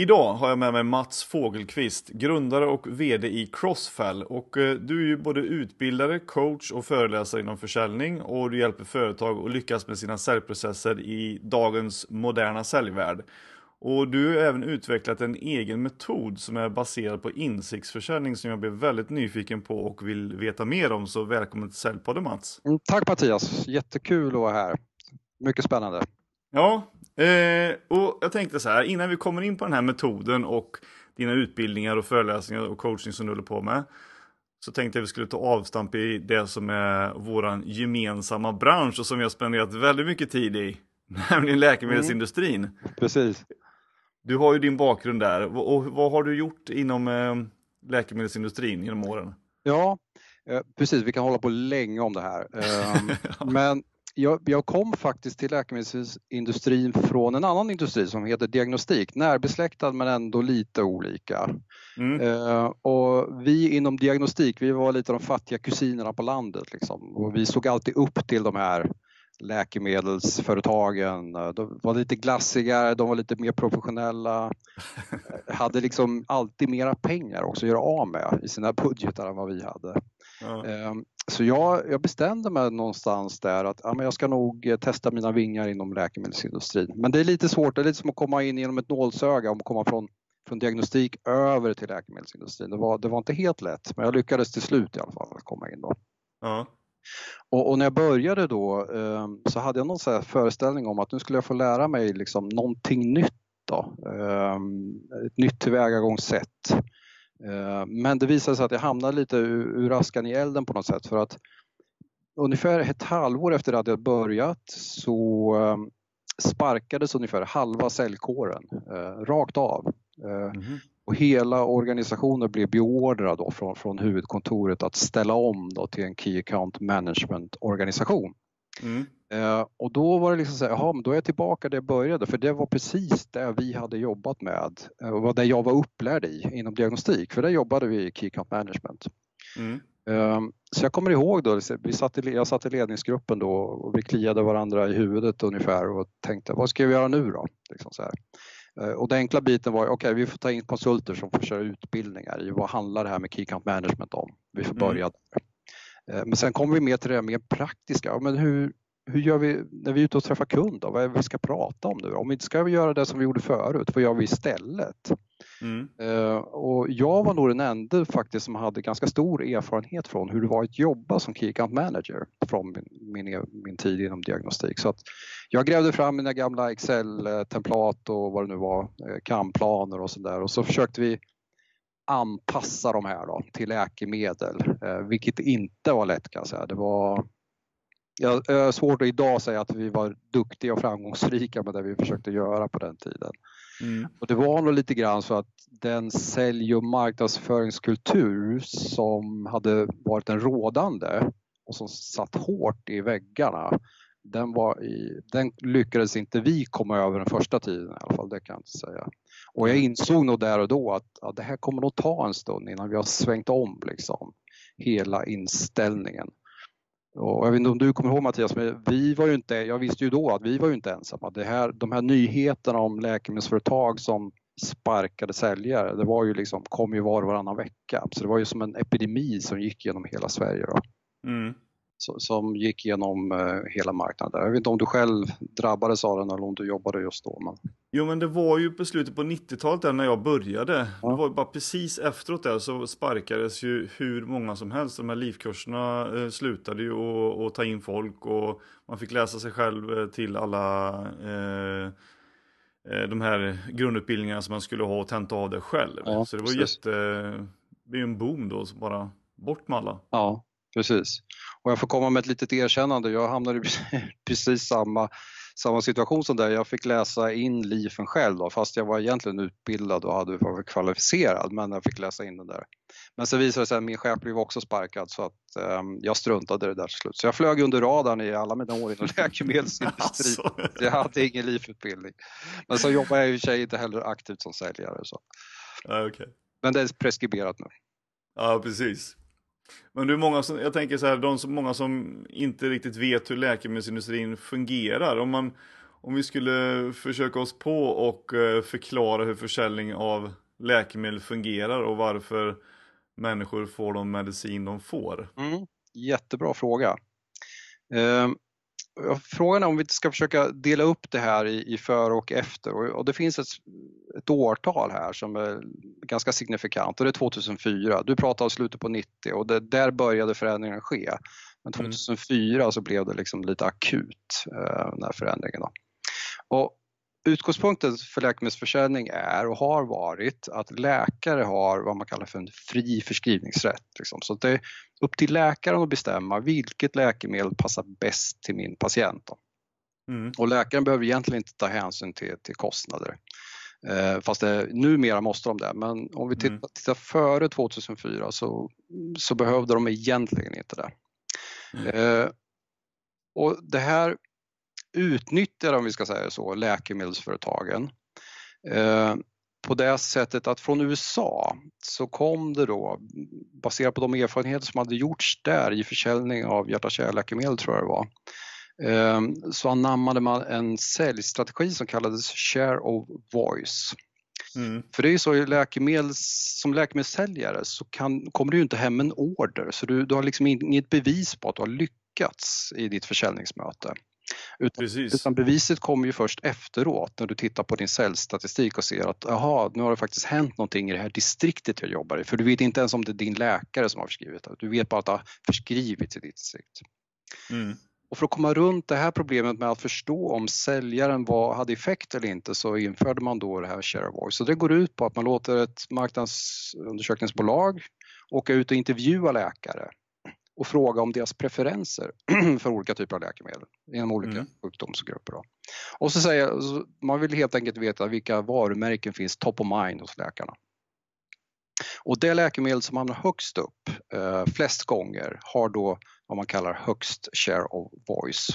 Idag har jag med mig Mats Fågelqvist, grundare och VD i Crossfell. Och eh, du är ju både utbildare, coach och föreläsare inom försäljning och du hjälper företag att lyckas med sina säljprocesser i dagens moderna säljvärld. Och du har även utvecklat en egen metod som är baserad på insiktsförsäljning som jag blev väldigt nyfiken på och vill veta mer om. Så välkommen till Säljpodden Mats! Mm, tack Mattias, jättekul att vara här. Mycket spännande. Ja, eh, och jag tänkte så här innan vi kommer in på den här metoden och dina utbildningar och föreläsningar och coaching som du håller på med. Så tänkte jag att vi skulle ta avstamp i det som är våran gemensamma bransch och som har spenderat väldigt mycket tid i. Nämligen läkemedelsindustrin. Mm. Precis. Du har ju din bakgrund där och vad har du gjort inom eh, läkemedelsindustrin genom åren? Ja, eh, precis. Vi kan hålla på länge om det här. Ehm, men jag, jag, kom faktiskt till läkemedelsindustrin från en annan industri som heter diagnostik, närbesläktad men ändå lite olika. Mm. Uh, och vi inom diagnostik, vi var lite de fattiga kusinerna på landet liksom. och vi såg alltid upp till de här läkemedelsföretagen. De var lite glassigare, de var lite mer professionella. hade liksom alltid mera pengar också att göra av med i sina budgetar än vad vi hade. Ehm, så jag, jag, bestämde mig någonstans där att ja, men jag ska nog eh, testa mina vingar inom läkemedelsindustrin. Men det är lite svårt, det är lite som att komma in genom ett nålsöga och komma från, från diagnostik över till läkemedelsindustrin. Det var, det var inte helt lätt, men jag lyckades till slut i alla fall att komma in då. Ja. Och, och, när jag började då eh, så hade jag någon så föreställning om att nu skulle jag få lära mig liksom någonting nytt. Då. Eh, ett nytt tillvägagångssätt. Eh, men det visade sig att jag hamnade lite ur, ur askan i elden på något sätt för att ungefär ett halvår efter att jag börjat så eh, sparkades ungefär halva säljkåren eh, rakt av. Mm -hmm. Och hela organisationen blev beordrad då från, från huvudkontoret att ställa om då till en Key Account Management organisation. Mm. Eh, och då var det liksom så här, jaha, men då är jag tillbaka där jag började för det var precis det vi hade jobbat med eh, och det jag var upplärd i inom diagnostik för där jobbade vi i Key Account Management. Mm. Eh, så jag kommer ihåg då, vi satt i, jag satt i ledningsgruppen då och vi kliade varandra i huvudet ungefär och tänkte vad ska vi göra nu då? Liksom så här. Eh, och den enkla biten var, okej okay, vi får ta in konsulter som får köra utbildningar i vad handlar det här med Key Account Management om? Vi får börja mm. där. Eh, men sen kommer vi mer till det mer praktiska. Men hur, hur gör vi när vi är ute och träffar kund? Då? Vad är det vi ska prata om nu? Om vi inte ska göra det som vi gjorde förut, vad gör vi istället? Mm. Uh, och jag var nog den enda faktiskt som hade ganska stor erfarenhet från hur det var att jobba som Key Account Manager från min, min, min tid inom diagnostik. Så jag grävde fram mina gamla Excel-templat och vad det nu var, CAM-planer eh, och sådär och så försökte vi anpassa de här då, till läkemedel, uh, vilket inte var lätt kan jag säga. Det var jag har svårt att idag säga att vi var duktiga och framgångsrika med det vi försökte göra på den tiden. Mm. Och det var nog lite grann så att den sälj och marknadsföringskultur som hade varit den rådande och som satt hårt i väggarna, den, var i, den lyckades inte vi komma över den första tiden i alla fall, det kan jag inte säga. Och jag insåg nog där och då att, att det här kommer nog ta en stund innan vi har svängt om liksom, hela inställningen. Och jag vet inte om du kommer ihåg Mattias, men vi var ju inte, jag visste ju då att vi var ju inte ensamma. Det här, de här nyheterna om läkemedelsföretag som sparkade säljare, det var ju liksom, kom ju var och varannan vecka. Så det var ju som en epidemi som gick genom hela Sverige. Då. Mm som gick genom eh, hela marknaden. Jag vet inte om du själv drabbades av den eller om du jobbade just då. Men... Jo men det var ju på slutet på 90-talet när jag började. Ja. Det var bara precis efteråt där så sparkades ju hur många som helst. De här livkurserna eh, slutade ju att ta in folk och man fick läsa sig själv eh, till alla eh, de här grundutbildningarna som man skulle ha och tenta av det själv. Ja, så det var precis. jätte, det är ju en boom då, så bara bort med alla. Ja, precis. Och jag får komma med ett litet erkännande, jag hamnade i precis samma, samma situation som där. Jag fick läsa in LIFen själv då, fast jag var egentligen utbildad och hade varit kvalificerad, men jag fick läsa in den där. Men så visade det sig att min chef blev också sparkad så att um, jag struntade i det där till slut. Så jag flög under radarn i alla mina år inom läkemedelsindustrin. alltså. Jag hade ingen LIF-utbildning. Men så jobbar jag i och för sig inte heller aktivt som säljare. Så. Ah, okay. Men det är preskriberat nu. Ja, precis. Men det är många som, jag tänker så här, de som, många som inte riktigt vet hur läkemedelsindustrin fungerar. Om, man, om vi skulle försöka oss på och eh, förklara hur försäljning av läkemedel fungerar och varför människor får de medicin de får. Mm, jättebra fråga. Ehm, Frågan är om vi ska försöka dela upp det här i, i före och efter och, och det finns ett, ett, årtal här som är ganska signifikant och det är 2004. Du pratar om slutet på 90 och det, där började förändringen ske. Men 2004 mm. så blev det liksom lite akut, eh, den här förändringen. Då. Och Utgångspunkten för läkemedelsförsäljning är och har varit att läkare har vad man kallar för en fri förskrivningsrätt. Liksom. Så det är upp till läkaren att bestämma vilket läkemedel passar bäst till min patient. Mm. Och läkaren behöver egentligen inte ta hänsyn till, till kostnader. Eh, fast det, numera måste de det, men om vi tittar, mm. tittar före 2004 så, så behövde de egentligen inte det. Mm. Eh, och det här utnyttjar, om vi ska säga så, läkemedelsföretagen eh, på det sättet att från USA så kom det då, baserat på de erfarenheter som hade gjorts där i försäljning av hjärt-kärlläkemedel tror jag det var, eh, så anammade man en säljstrategi som kallades share of voice. Mm. För det är ju så läkemedels, som läkemedelssäljare så kan, kommer du inte hem en order så du, du har liksom inget bevis på att du har lyckats i ditt försäljningsmöte. Utan, utan, beviset kommer ju först efteråt när du tittar på din säljstatistik och ser att jaha, nu har det faktiskt hänt någonting i det här distriktet jag jobbar i. För du vet inte ens om det är din läkare som har förskrivit det. Du vet bara att det har förskrivits i ditt distrikt. Mm. Och för att komma runt det här problemet med att förstå om säljaren var, hade effekt eller inte så införde man då det här share of voice. Så det går ut på att man låter ett marknadsundersökningsbolag åka ut och intervjua läkare och fråga om deras preferenser för olika typer av läkemedel inom olika mm. sjukdomsgrupper. Då. Och så säger man vill helt enkelt veta vilka varumärken finns top of mind hos läkarna. Och det läkemedel som hamnar högst upp eh, flest gånger har då vad man kallar högst share of voice.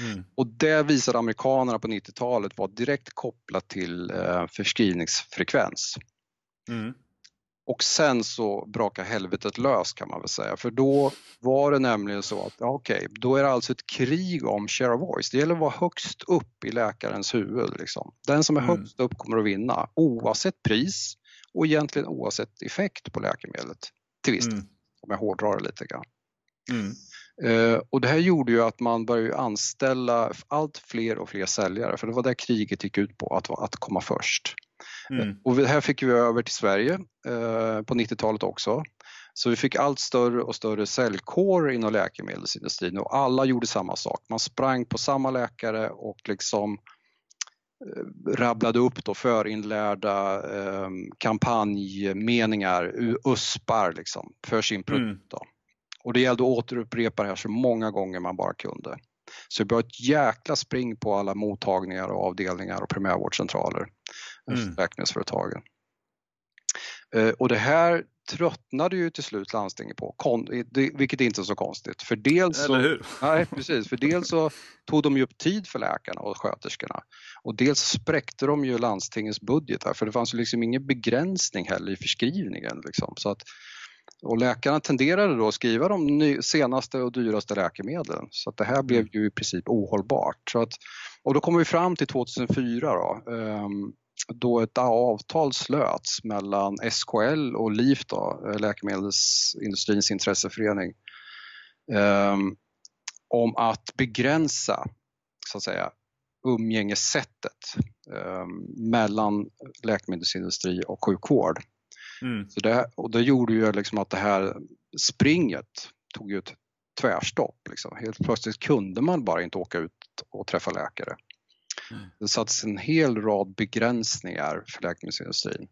Mm. Och det visade amerikanerna på 90-talet var direkt kopplat till eh, förskrivningsfrekvens. Mm. Och sen så brakar helvetet lös kan man väl säga, för då var det nämligen så att okej, okay, då är det alltså ett krig om share of voice. Det gäller att vara högst upp i läkarens huvud. Liksom. Den som är mm. högst upp kommer att vinna oavsett pris och egentligen oavsett effekt på läkemedlet. Till viss mm. om jag hårdrar det lite grann. Mm. Uh, och det här gjorde ju att man började anställa allt fler och fler säljare, för det var det kriget gick ut på, att, att komma först. Mm. Och det här fick vi över till Sverige eh, på 90-talet också. Så vi fick allt större och större säljkår inom läkemedelsindustrin och alla gjorde samma sak. Man sprang på samma läkare och liksom eh, rabblade upp då förinlärda eh, kampanjmeningar, USPar liksom, för sin produkt. Mm. Och det gällde att återupprepa det här så många gånger man bara kunde. Så det var ett jäkla spring på alla mottagningar och avdelningar och primärvårdscentraler mm. läkemedelsföretagen. Eh, och det här tröttnade ju till slut landstingen på, vilket inte är så konstigt. För dels så, Nej, precis, för dels så tog de ju upp tid för läkarna och sköterskorna och dels spräckte de ju landstingens budgetar för det fanns ju liksom ingen begränsning heller i förskrivningen. Liksom. Så att, och läkarna tenderade då att skriva de senaste och dyraste läkemedlen så att det här blev ju i princip ohållbart. Så att, och då kommer vi fram till 2004 då. Då ett avtal slöts mellan SKL och LIF, då, Läkemedelsindustrins intresseförening, um, om att begränsa så att säga, umgängessättet um, mellan läkemedelsindustri och sjukvård. Mm. Så det, och det gjorde ju liksom att det här springet tog ju ett tvärstopp. Liksom. Helt plötsligt kunde man bara inte åka ut och träffa läkare. Det sattes en hel rad begränsningar för läkemedelsindustrin.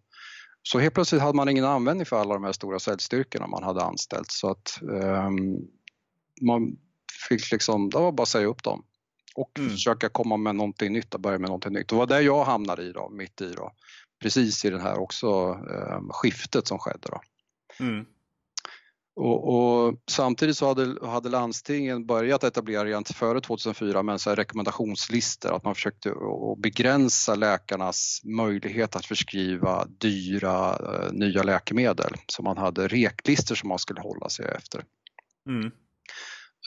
Så helt plötsligt hade man ingen användning för alla de här stora säljstyrkorna man hade anställt så att um, man fick liksom, det var bara att säga upp dem och mm. försöka komma med någonting nytt och börja med någonting nytt. Det var där jag hamnade i då, mitt i då. Precis i det här också um, skiftet som skedde då. Mm. Och, och, samtidigt så hade, hade landstingen börjat etablera redan före 2004 med så rekommendationslistor, att man försökte begränsa läkarnas möjlighet att förskriva dyra uh, nya läkemedel. Så man hade reklistor som man skulle hålla sig efter. Mm.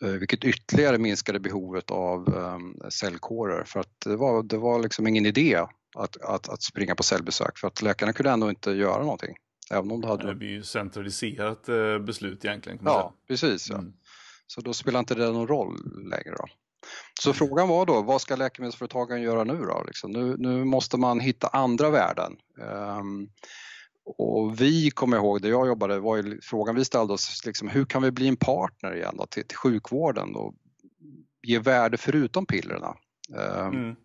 Uh, vilket ytterligare minskade behovet av um, cellkårer för att det var, det var liksom ingen idé att, att, att springa på cellbesök för att läkarna kunde ändå inte göra någonting. Även om det, hade... det blir ju centraliserat eh, beslut egentligen. Ja, precis. Ja. Mm. Så då spelar inte det någon roll längre. Då. Så frågan var då, vad ska läkemedelsföretagen göra nu då? Liksom, nu, nu måste man hitta andra värden. Um, och vi, kommer ihåg, där jag jobbade, var ju frågan vi ställde oss, liksom, hur kan vi bli en partner igen då, till, till sjukvården och ge värde förutom pillerna? Um, mm.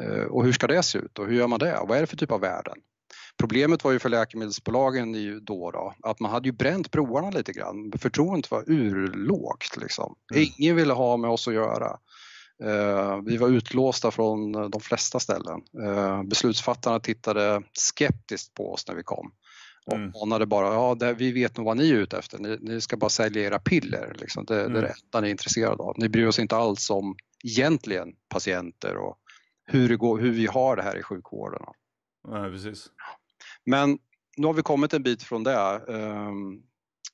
uh, och hur ska det se ut och hur gör man det? Vad är det för typ av värden? Problemet var ju för läkemedelsbolagen då, då att man hade ju bränt broarna lite grann. Förtroendet var urlågt liksom. Mm. Ingen ville ha med oss att göra. Uh, vi var utlåsta från de flesta ställen. Uh, beslutsfattarna tittade skeptiskt på oss när vi kom och mm. manade bara, ja det, vi vet nog vad ni är ute efter, ni, ni ska bara sälja era piller. Liksom. Det, mm. det är det enda ni är intresserade av. Ni bryr oss inte alls om egentligen patienter och hur, det går, hur vi har det här i sjukvården. Nej, precis. Men nu har vi kommit en bit från det, ehm,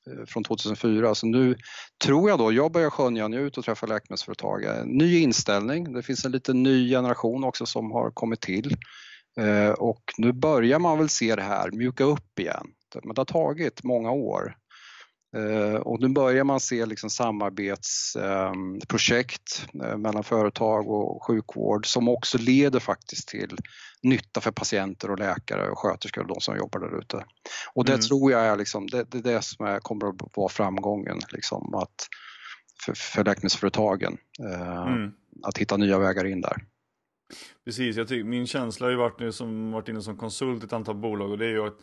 eh, från 2004, så nu tror jag då, jag börjar skönja nu ut och träffa läkemedelsföretag, eh, ny inställning, det finns en liten ny generation också som har kommit till eh, och nu börjar man väl se det här mjuka upp igen. Men det har tagit många år. Uh, och nu börjar man se liksom samarbetsprojekt um, uh, mellan företag och sjukvård som också leder faktiskt till nytta för patienter och läkare och sköterskor och de som jobbar där ute. Och det mm. tror jag är liksom, det, det, det som är, kommer att vara framgången liksom, att för, för läkemedelsföretagen. Eh, mm. Att hitta nya vägar in där. Precis, jag tycker, min känsla har ju varit nu som varit inne som konsult i ett antal bolag och det är ju att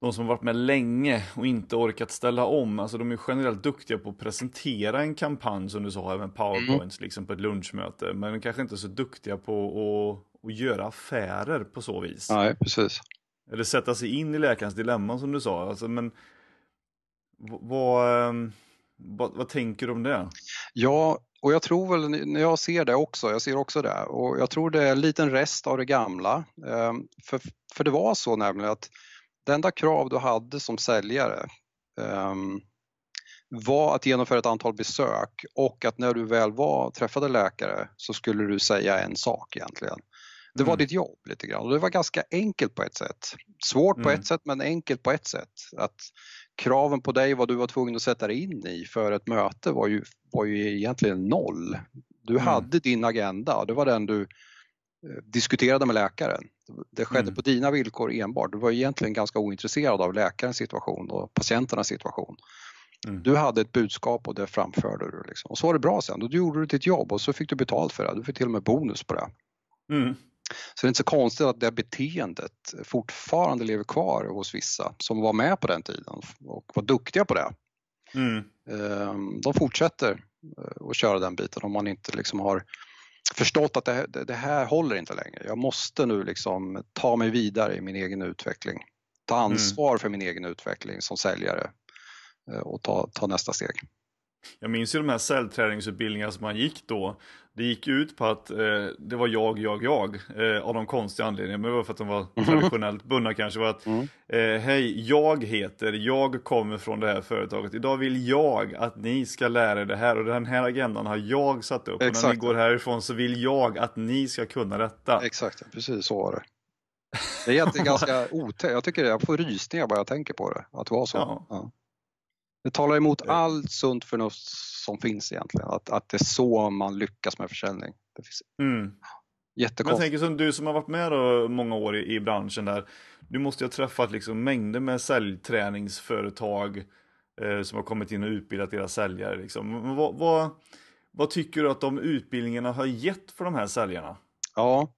de som har varit med länge och inte orkat ställa om, alltså de är generellt duktiga på att presentera en kampanj som du sa, med powerpoints mm. liksom på ett lunchmöte, men kanske inte så duktiga på att och göra affärer på så vis. Nej, precis. Eller sätta sig in i läkarens dilemma som du sa. Alltså, men vad, ehm, vad, vad tänker du om det? Ja, och jag tror väl, när jag ser det också, jag ser också det, och jag tror det är en liten rest av det gamla. Ehm, för, för det var så nämligen att det enda krav du hade som säljare um, var att genomföra ett antal besök och att när du väl var, träffade läkare så skulle du säga en sak egentligen. Det var mm. ditt jobb lite grann och det var ganska enkelt på ett sätt. Svårt på mm. ett sätt men enkelt på ett sätt. Att kraven på dig, vad du var tvungen att sätta dig in i för ett möte var ju, var ju egentligen noll. Du mm. hade din agenda och det var den du eh, diskuterade med läkaren. Det skedde mm. på dina villkor enbart. Du var egentligen ganska ointresserad av läkarens situation och patienternas situation. Mm. Du hade ett budskap och det framförde du. Liksom. Och så var det bra sen. Då gjorde du ditt jobb och så fick du betalt för det. Du fick till och med bonus på det. Mm. Så det är inte så konstigt att det beteendet fortfarande lever kvar hos vissa som var med på den tiden och var duktiga på det. Mm. Ehm, de fortsätter eh, att köra den biten om man inte liksom har förstått att det, det här håller inte längre. Jag måste nu liksom ta mig vidare i min egen utveckling. Ta mm. ansvar mm. för min egen utveckling som säljare eh, och ta, ta nästa steg. Jag minns ju de här cellträningsutbildningarna som man gick då. Det gick ut på att eh, det var jag, jag, jag eh, av de konstiga anledningarna. Men det var för att de var mhm. traditionellt bundna kanske. Var att, mm. eh, Hej, jag heter, jag kommer från det här företaget. Idag vill jag att ni ska lära er det här och den här agendan har jag satt upp. Exakt. Och när ni går härifrån så vill jag att ni ska kunna detta. Exakt, precis så var det. Det är egentligen ganska otäckt. Jag tycker jag får rysningar bara jag tänker på det. Att det var så. Ja. Ja. Det talar emot allt sunt förnuft som finns egentligen, att, att det är så man lyckas med försäljning. Det finns... mm. Jättekonstigt. Men jag tänker som du som har varit med då många år i, i branschen där, du måste ju ha träffat liksom mängder med säljträningsföretag eh, som har kommit in och utbildat deras säljare. Liksom. Vad, vad, vad tycker du att de utbildningarna har gett för de här säljarna? Ja,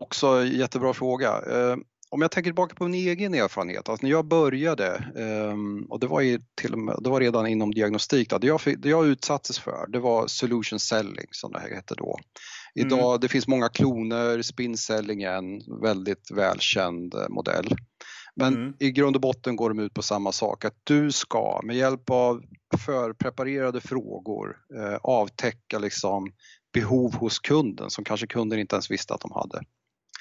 också jättebra fråga. Eh, om jag tänker tillbaka på min egen erfarenhet, alltså när jag började, um, och det var, ju till med, det var redan inom diagnostik, då, det, jag, det jag utsattes för det var solution selling som det hette då. Idag, mm. det finns många kloner, spin selling är en väldigt välkänd eh, modell. Men mm. i grund och botten går de ut på samma sak, att du ska med hjälp av förpreparerade frågor eh, avtäcka liksom behov hos kunden som kanske kunden inte ens visste att de hade.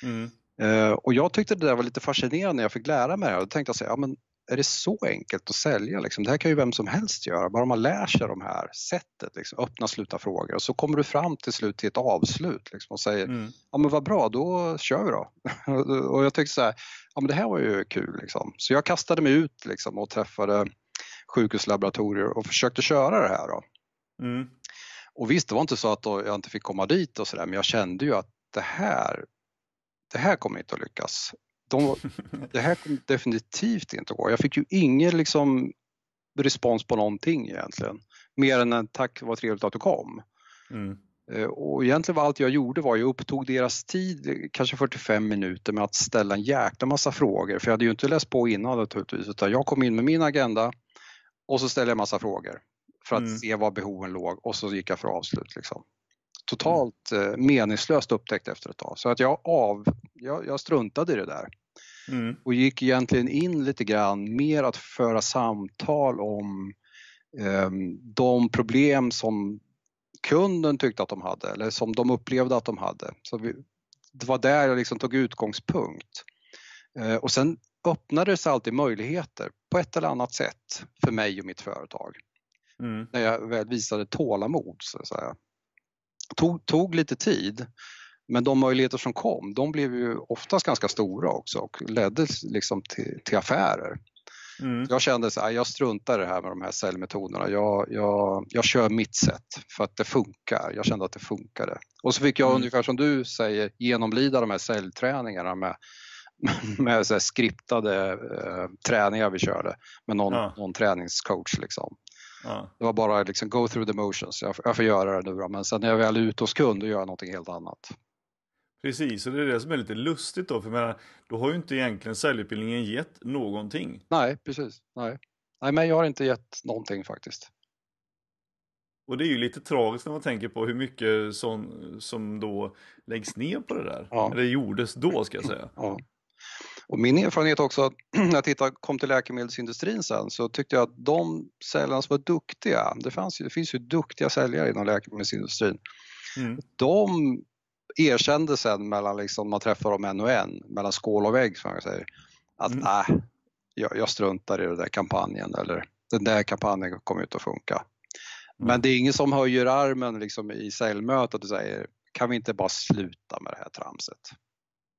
Mm. Eh, och jag tyckte det där var lite fascinerande när jag fick lära mig det här. Då tänkte jag säga, ja, men är det så enkelt att sälja? Liksom? Det här kan ju vem som helst göra, bara man lär sig de här sättet, liksom, öppna sluta frågor och så kommer du fram till slut till ett avslut liksom, och säger mm. ja men vad bra, då kör vi då. och jag tyckte så här, ja men det här var ju kul liksom. Så jag kastade mig ut liksom, och träffade sjukhuslaboratorier och försökte köra det här. Då. Mm. Och visst, det var inte så att jag inte fick komma dit och sådär, men jag kände ju att det här, det här kommer inte att lyckas. De, det här kommer definitivt inte att gå. Jag fick ju ingen liksom, respons på någonting egentligen. Mer än en tack, vad trevligt att du kom. Mm. Eh, och egentligen var allt jag gjorde var jag upptog deras tid, kanske 45 minuter med att ställa en jäkla massa frågor. För jag hade ju inte läst på innan naturligtvis, utan jag kom in med min agenda och så ställde jag massa frågor för att mm. se var behoven låg och så gick jag för avslut. Liksom. Totalt mm. meningslöst upptäckt efter ett tag. Så att jag, av, jag, jag struntade i det där. Mm. Och gick egentligen in lite grann mer att föra samtal om eh, de problem som kunden tyckte att de hade eller som de upplevde att de hade. Så vi, det var där jag liksom tog utgångspunkt. Eh, och sen öppnade sig alltid möjligheter på ett eller annat sätt för mig och mitt företag. Mm. När jag väl visade tålamod så att säga. Tog, tog lite tid men de möjligheter som kom, de blev ju oftast ganska stora också och ledde liksom till, till affärer. Mm. Jag kände att jag struntar i det här med de här säljmetoderna. Jag, jag, jag kör mitt sätt för att det funkar. Jag kände att det funkade. Och så fick jag mm. ungefär som du säger genomlida de här säljträningarna med, med så skriptade eh, träningar vi körde med någon, ja. någon träningscoach. Liksom. Ja. Det var bara liksom go through the motions. Jag, jag får göra det nu då. men sen när jag väl är ute hos kund då gör jag någonting helt annat. Precis, och det är det som är lite lustigt då, för menar, då har ju inte egentligen säljutbildningen gett någonting. Nej, precis. Nej. Nej, men jag har inte gett någonting faktiskt. Och det är ju lite tragiskt när man tänker på hur mycket som, som då läggs ner på det där. Ja. Eller gjordes då ska jag säga. Ja. Och min erfarenhet också, när jag tittade, kom till läkemedelsindustrin sen, så tyckte jag att de säljarna som var duktiga, det, fanns, det finns ju duktiga säljare inom läkemedelsindustrin, mm. de erkände sen mellan liksom, man träffar dem en och en, mellan skål och vägg som man säger, att mm. äh, jag, jag struntar i den där kampanjen eller den där kampanjen kommer inte att funka. Mm. Men det är ingen som höjer armen liksom, i säljmötet och säger kan vi inte bara sluta med det här tramset?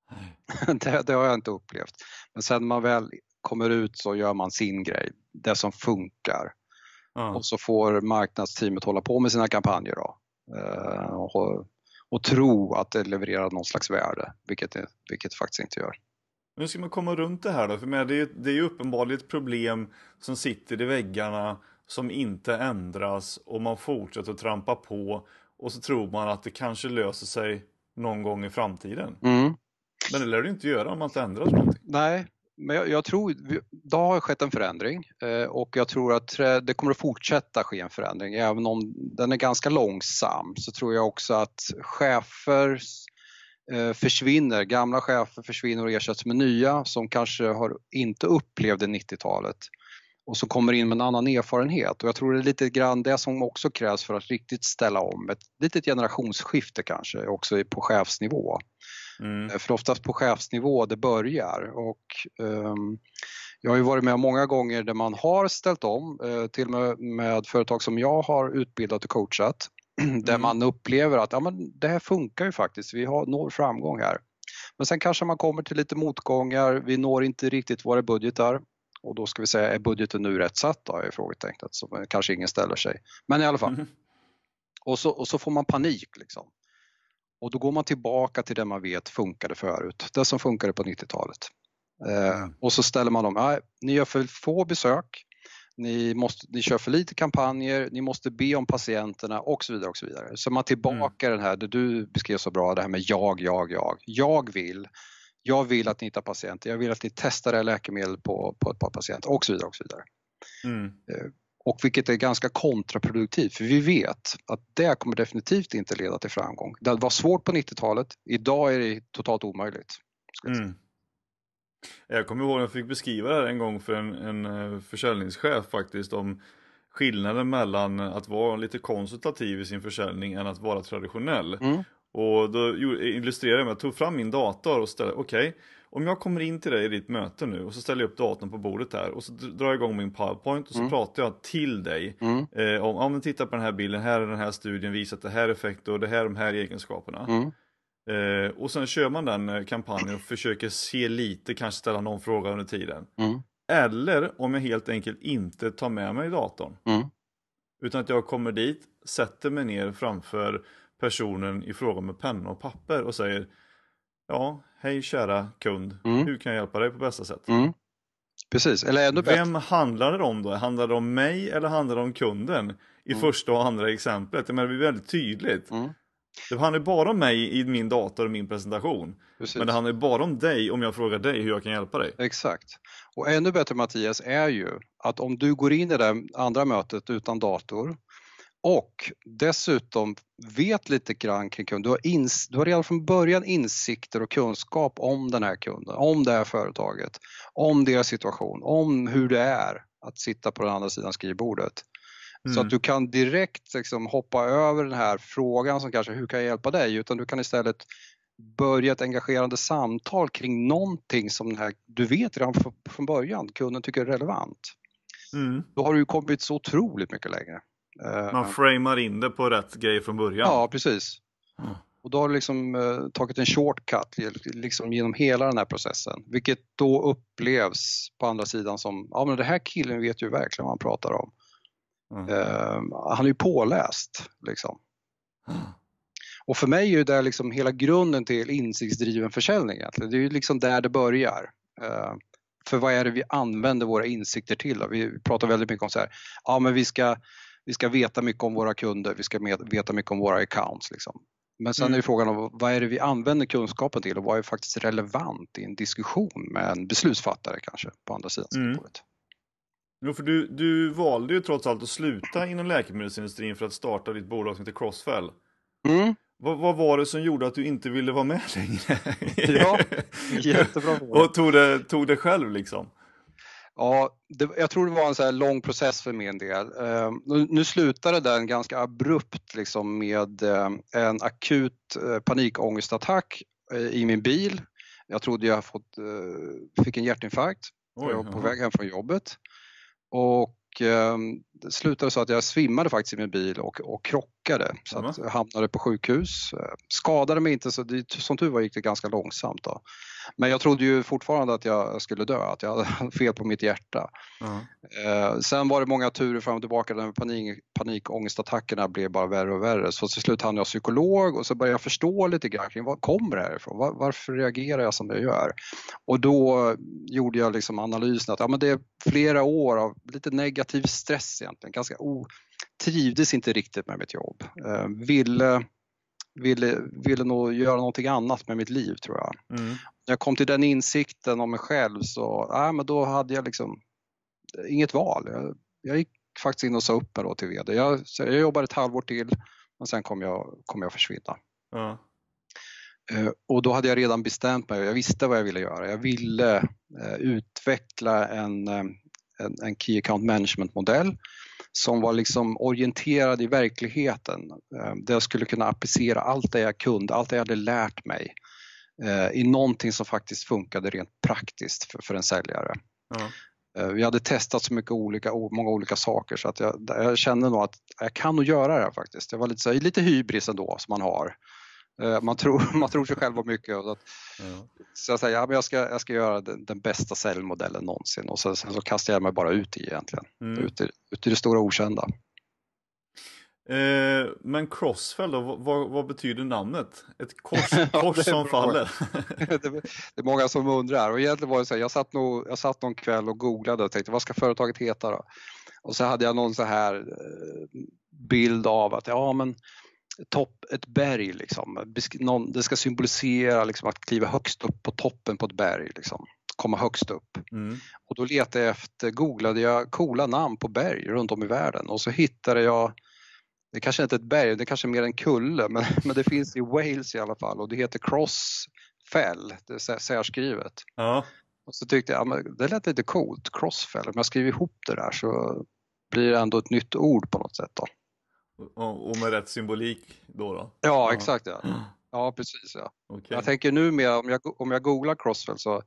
det, det, har jag inte upplevt. Men sen man väl kommer ut så gör man sin grej, det som funkar. Mm. Och så får marknadsteamet hålla på med sina kampanjer då. Uh, och och tro att det levererar någon slags värde, vilket det, vilket faktiskt inte gör. Hur ska man komma runt det här då? För det är, det är ju uppenbarligen ett problem som sitter i väggarna som inte ändras och man fortsätter att trampa på och så tror man att det kanske löser sig någon gång i framtiden. Mm. Men det lär det inte göra om man inte ändrar någonting. Nej, men jag, jag, tror, det har skett en förändring eh, och jag tror att eh, det kommer att fortsätta ske en förändring. Även om den är ganska långsam så tror jag också att chefer eh, försvinner, gamla chefer försvinner och ersätts med nya som kanske har inte upplevde 90-talet och som kommer in med en annan erfarenhet. Och jag tror det är lite grann det som också krävs för att riktigt ställa om. Ett litet generationsskifte kanske också på chefsnivå. Mm. Eh, för oftast på chefsnivå det börjar och um, jag har ju varit med många gånger där man har ställt om, uh, till och med med företag som jag har utbildat och coachat, mm. där man upplever att ja, men det här funkar ju faktiskt, vi har, når framgång här. Men sen kanske man kommer till lite motgångar, vi når inte riktigt våra budgetar och då ska vi säga, är budgeten nu rätt satt då, är frågetecknet, så kanske ingen ställer sig. Men i alla fall. Mm. Och, så, och så får man panik liksom. Och då går man tillbaka till det man vet funkade förut, det som funkade på 90-talet. Eh, mm. och så ställer man dem, nej, ni gör för få besök, ni, måste, ni kör för lite kampanjer, ni måste be om patienterna och så vidare. och Så vidare. Så man tillbaka mm. den här, det du beskrev så bra, det här med jag, jag, jag. Jag vill, jag vill att ni hittar patienter, jag vill att ni testar det här läkemedel på, på ett par patienter och så vidare. Och så vidare. Mm. Och vilket är ganska kontraproduktivt för vi vet att det kommer definitivt inte leda till framgång. Det var svårt på 90-talet, idag är det totalt omöjligt. Mm. Jag kommer ihåg att jag fick beskriva det här en gång för en, en eh, försäljningschef faktiskt om skillnaden mellan att vara lite konsultativ i sin försäljning än att vara traditionell. Mm. Och då illustrerade jag med att jag tog fram min dator och ställde, okej, okay, om jag kommer in till dig i ditt möte nu och så ställer jag upp datorn på bordet här och så drar jag igång min powerpoint och så mm. pratar jag till dig mm. eh, om, om titta på den här bilden, här är den här studien visat det här effekter och det här de här egenskaperna. Mm. Eh, och sen kör man den eh, kampanjen och försöker se lite, kanske ställa någon fråga under tiden. Mm. Eller om jag helt enkelt inte tar med mig datorn. Mm. Utan att jag kommer dit, sätter mig ner framför personen i fråga med penna och papper och säger Ja, hej kära kund, mm. hur kan jag hjälpa dig på bästa sätt? Mm. Precis, eller ännu bättre. Vem handlar det om då? Handlar det om mig eller handlar det om kunden? I mm. första och andra exemplet, men det blir väldigt tydligt. Mm. Det handlar bara om mig i min dator och min presentation. Precis. Men det handlar bara om dig om jag frågar dig hur jag kan hjälpa dig. Exakt. Och ännu bättre Mattias är ju att om du går in i det andra mötet utan dator och dessutom vet lite grann kring kunden. Du har, ins, du har redan från början insikter och kunskap om den här kunden, om det här företaget, om deras situation, om hur det är att sitta på den andra sidan skrivbordet. Mm. Så att mm. du kan direkt liksom hoppa över den här frågan som kanske hur kan jag hjälpa dig? Utan du kan istället börja ett engagerande samtal kring någonting som den här, du vet redan från början kunden tycker är relevant. Mm. Då har du kommit så otroligt mycket längre. Eh, Man framar in det på rätt grej från början. Ja, precis. Mm. Och då har du liksom uh, tagit en shortcut liksom genom hela den här processen, vilket då upplevs på andra sidan som, ja men den här killen vet ju verkligen vad han pratar om. Mm. Uh, han är ju påläst liksom. Mm. Och för mig är ju det liksom hela grunden till insiktsdriven försäljning egentligen. Det är ju liksom där det börjar. Uh, för vad är det vi använder våra insikter till? Då? Vi pratar väldigt mycket om så här, ja men vi ska vi ska veta mycket om våra kunder, vi ska veta mycket om våra accounts. Liksom. Men sen mm. är frågan om vad är det vi använder kunskapen till och vad är faktiskt relevant i en diskussion med en beslutsfattare kanske på andra sidan mm. bordet. Jo, för du, du valde ju trots allt att sluta inom läkemedelsindustrin för att starta ditt bolag som heter Crossfell. Mm. Vad, vad, var det som gjorde att du inte ville vara med längre? ja, jättebra fråga. Och tog det, tog det själv liksom? Ja, det, jag tror det var en så lång process för min del. Uh, nu, nu slutade den ganska abrupt liksom med uh, en akut uh, panikångestattack i min bil. Jag trodde jag fått, fick en hjärtinfarkt. Oj, jag var på väg hem från jobbet. Och ehm, det slutade så att jag svimmade faktiskt i min bil och, och krockade. Så att jag hamnade på sjukhus. Skadade mig inte, så det, som tur var gick det ganska långsamt. Då. Men jag trodde ju fortfarande att jag skulle dö, att jag hade fel på mitt hjärta. Mm. Sen var det många turer fram och tillbaka, den panik, panikångestattackerna blev bara värre och värre. Så till slut hann jag psykolog och så började jag förstå lite grann kring var kommer det här ifrån? Var, varför reagerar jag som jag gör? Och då gjorde jag liksom analysen att ja, men det är flera år av lite negativ stress egentligen, ganska o, trivdes inte riktigt med mitt jobb. Eh, ville ville, ville nog göra någonting annat med mitt liv tror jag. Mm. När jag kom till den insikten om mig själv så, ja, men då hade jag liksom inget val. Jag, jag gick faktiskt in och sa upp mig då till VD. Jag, jag jobbade ett halvår till men sen kom jag, kom jag försvinna. Mm. Uh, och då hade jag redan bestämt mig, jag visste vad jag ville göra. Jag ville uh, utveckla en, uh, en, en Key Account Management modell som var liksom orienterad i verkligheten. Eh, där jag skulle kunna applicera allt det jag kunde, allt det jag hade lärt mig eh, i någonting som faktiskt funkade rent praktiskt för, för en säljare. Mm. Vi hade testat så mycket olika, många olika saker så att jag, jag kände nog att jag kan nog göra det här faktiskt. Det var lite, så, lite hybris ändå som man har. Eh, man tror, man tror sig själv om mycket. Så, att, ja. så jag säger, ja, men jag, ska, jag ska göra den, den bästa säljmodellen någonsin och sen, sen, så kastar jag mig bara ut i egentligen, mm. ut, i, ut i det stora okända. Eh, men Crossfell då, vad, vad, betyder namnet? Ett kors, kors ja, som faller? det, det, är många som undrar och egentligen var det så här, jag satt, nog, jag satt någon kväll och googlade och tänkte vad ska företaget heta då? Och så hade jag någon så här eh, bild av att ja men topp, ett berg liksom. Det ska symbolisera liksom att kliva högst upp på toppen på ett berg, liksom. komma högst upp. Mm. Och då letade jag efter, googlade jag coola namn på berg runt om i världen och så hittade jag det kanske inte är ett berg, det kanske är mer en kulle, men, men det finns i Wales i alla fall och det heter Crossfell, det är särskrivet. Ja. Och så tyckte jag, men det lät lite coolt, crossfell. Om jag skriver ihop det där så blir det ändå ett nytt ord på något sätt då. Och, och med rätt symbolik då? då? Ja, exakt ja. Ja, precis ja. Okay. Jag tänker numera om jag, om jag googlar crossfell så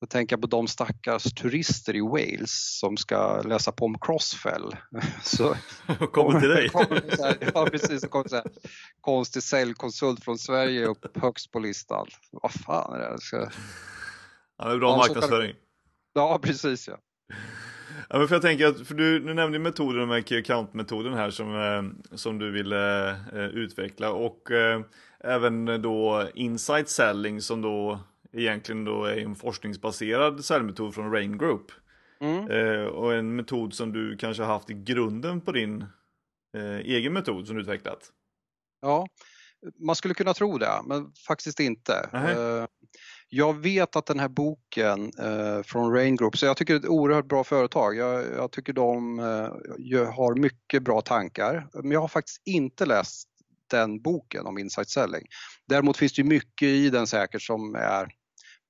jag tänker på de stackars turister i Wales som ska läsa på om Crossfell. Så, kommer till dig? ja, precis. Så kommer så här, konstig säljkonsult från Sverige upp högst på listan. Vad fan är det? Ska... Ja, det är bra ja, marknadsföring. Kan... Ja, precis ja. Ja, men för jag tänker att, för du, du nämnde metoden med key account-metoden här som, eh, som du ville eh, utveckla och eh, även då insight selling som då egentligen då är en forskningsbaserad säljmetod från Rain Group. Mm. Eh, och en metod som du kanske har haft i grunden på din eh, egen metod som du utvecklat. Ja, man skulle kunna tro det, men faktiskt inte. Eh, jag vet att den här boken eh, från Rain Group, så jag tycker det är ett oerhört bra företag. Jag, jag tycker de eh, har mycket bra tankar, men jag har faktiskt inte läst den boken om insight selling. Däremot finns det mycket i den säkert som är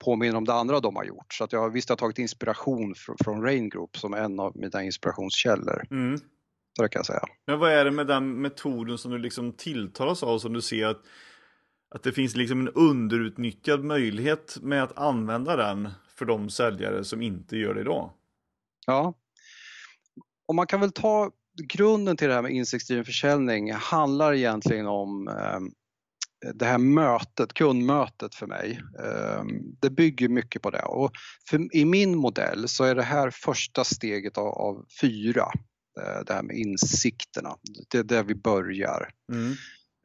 påminner om det andra de har gjort. Så att jag visst har tagit inspiration från, från Rain Group som en av mina inspirationskällor. Mm. Så det kan jag säga. Men vad är det med den metoden som du liksom tilltalas av som du ser att, att det finns liksom en underutnyttjad möjlighet med att använda den för de säljare som inte gör det idag? Ja, och man kan väl ta grunden till det här med insiktsdriven försäljning handlar egentligen om eh, det här mötet, kundmötet för mig, ehm, det bygger mycket på det. Och för, I min modell så är det här första steget av, av fyra, eh, det här med insikterna. Det är där vi börjar. Mm.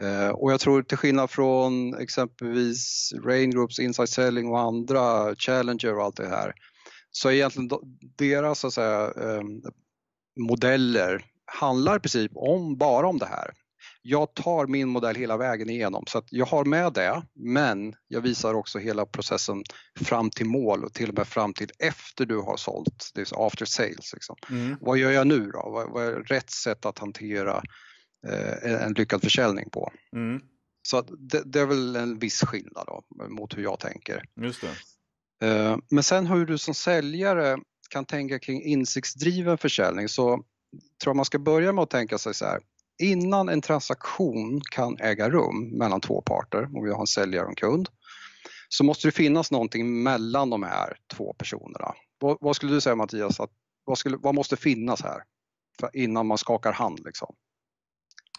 Eh, och jag tror till skillnad från exempelvis Rain Groups, Insight Selling och andra, Challenger och allt det här, så är egentligen deras så att säga, ehm, modeller handlar i princip om, bara om det här jag tar min modell hela vägen igenom så att jag har med det men jag visar också hela processen fram till mål och till och med fram till efter du har sålt, det är after sales. Liksom. Mm. Vad gör jag nu då? Vad, vad är rätt sätt att hantera en lyckad försäljning på? Mm. Så det, det, är väl en viss skillnad då, mot hur jag tänker. Just det. Eh, men sen hur du som säljare kan tänka kring insiktsdriven försäljning så tror jag man ska börja med att tänka sig så här innan en transaktion kan äga rum mellan två parter, om vi har en säljare och en kund, så måste det finnas någonting mellan de här två personerna. Vad, vad skulle du säga Mattias, att, vad, skulle, vad måste finnas här innan man skakar hand? Liksom?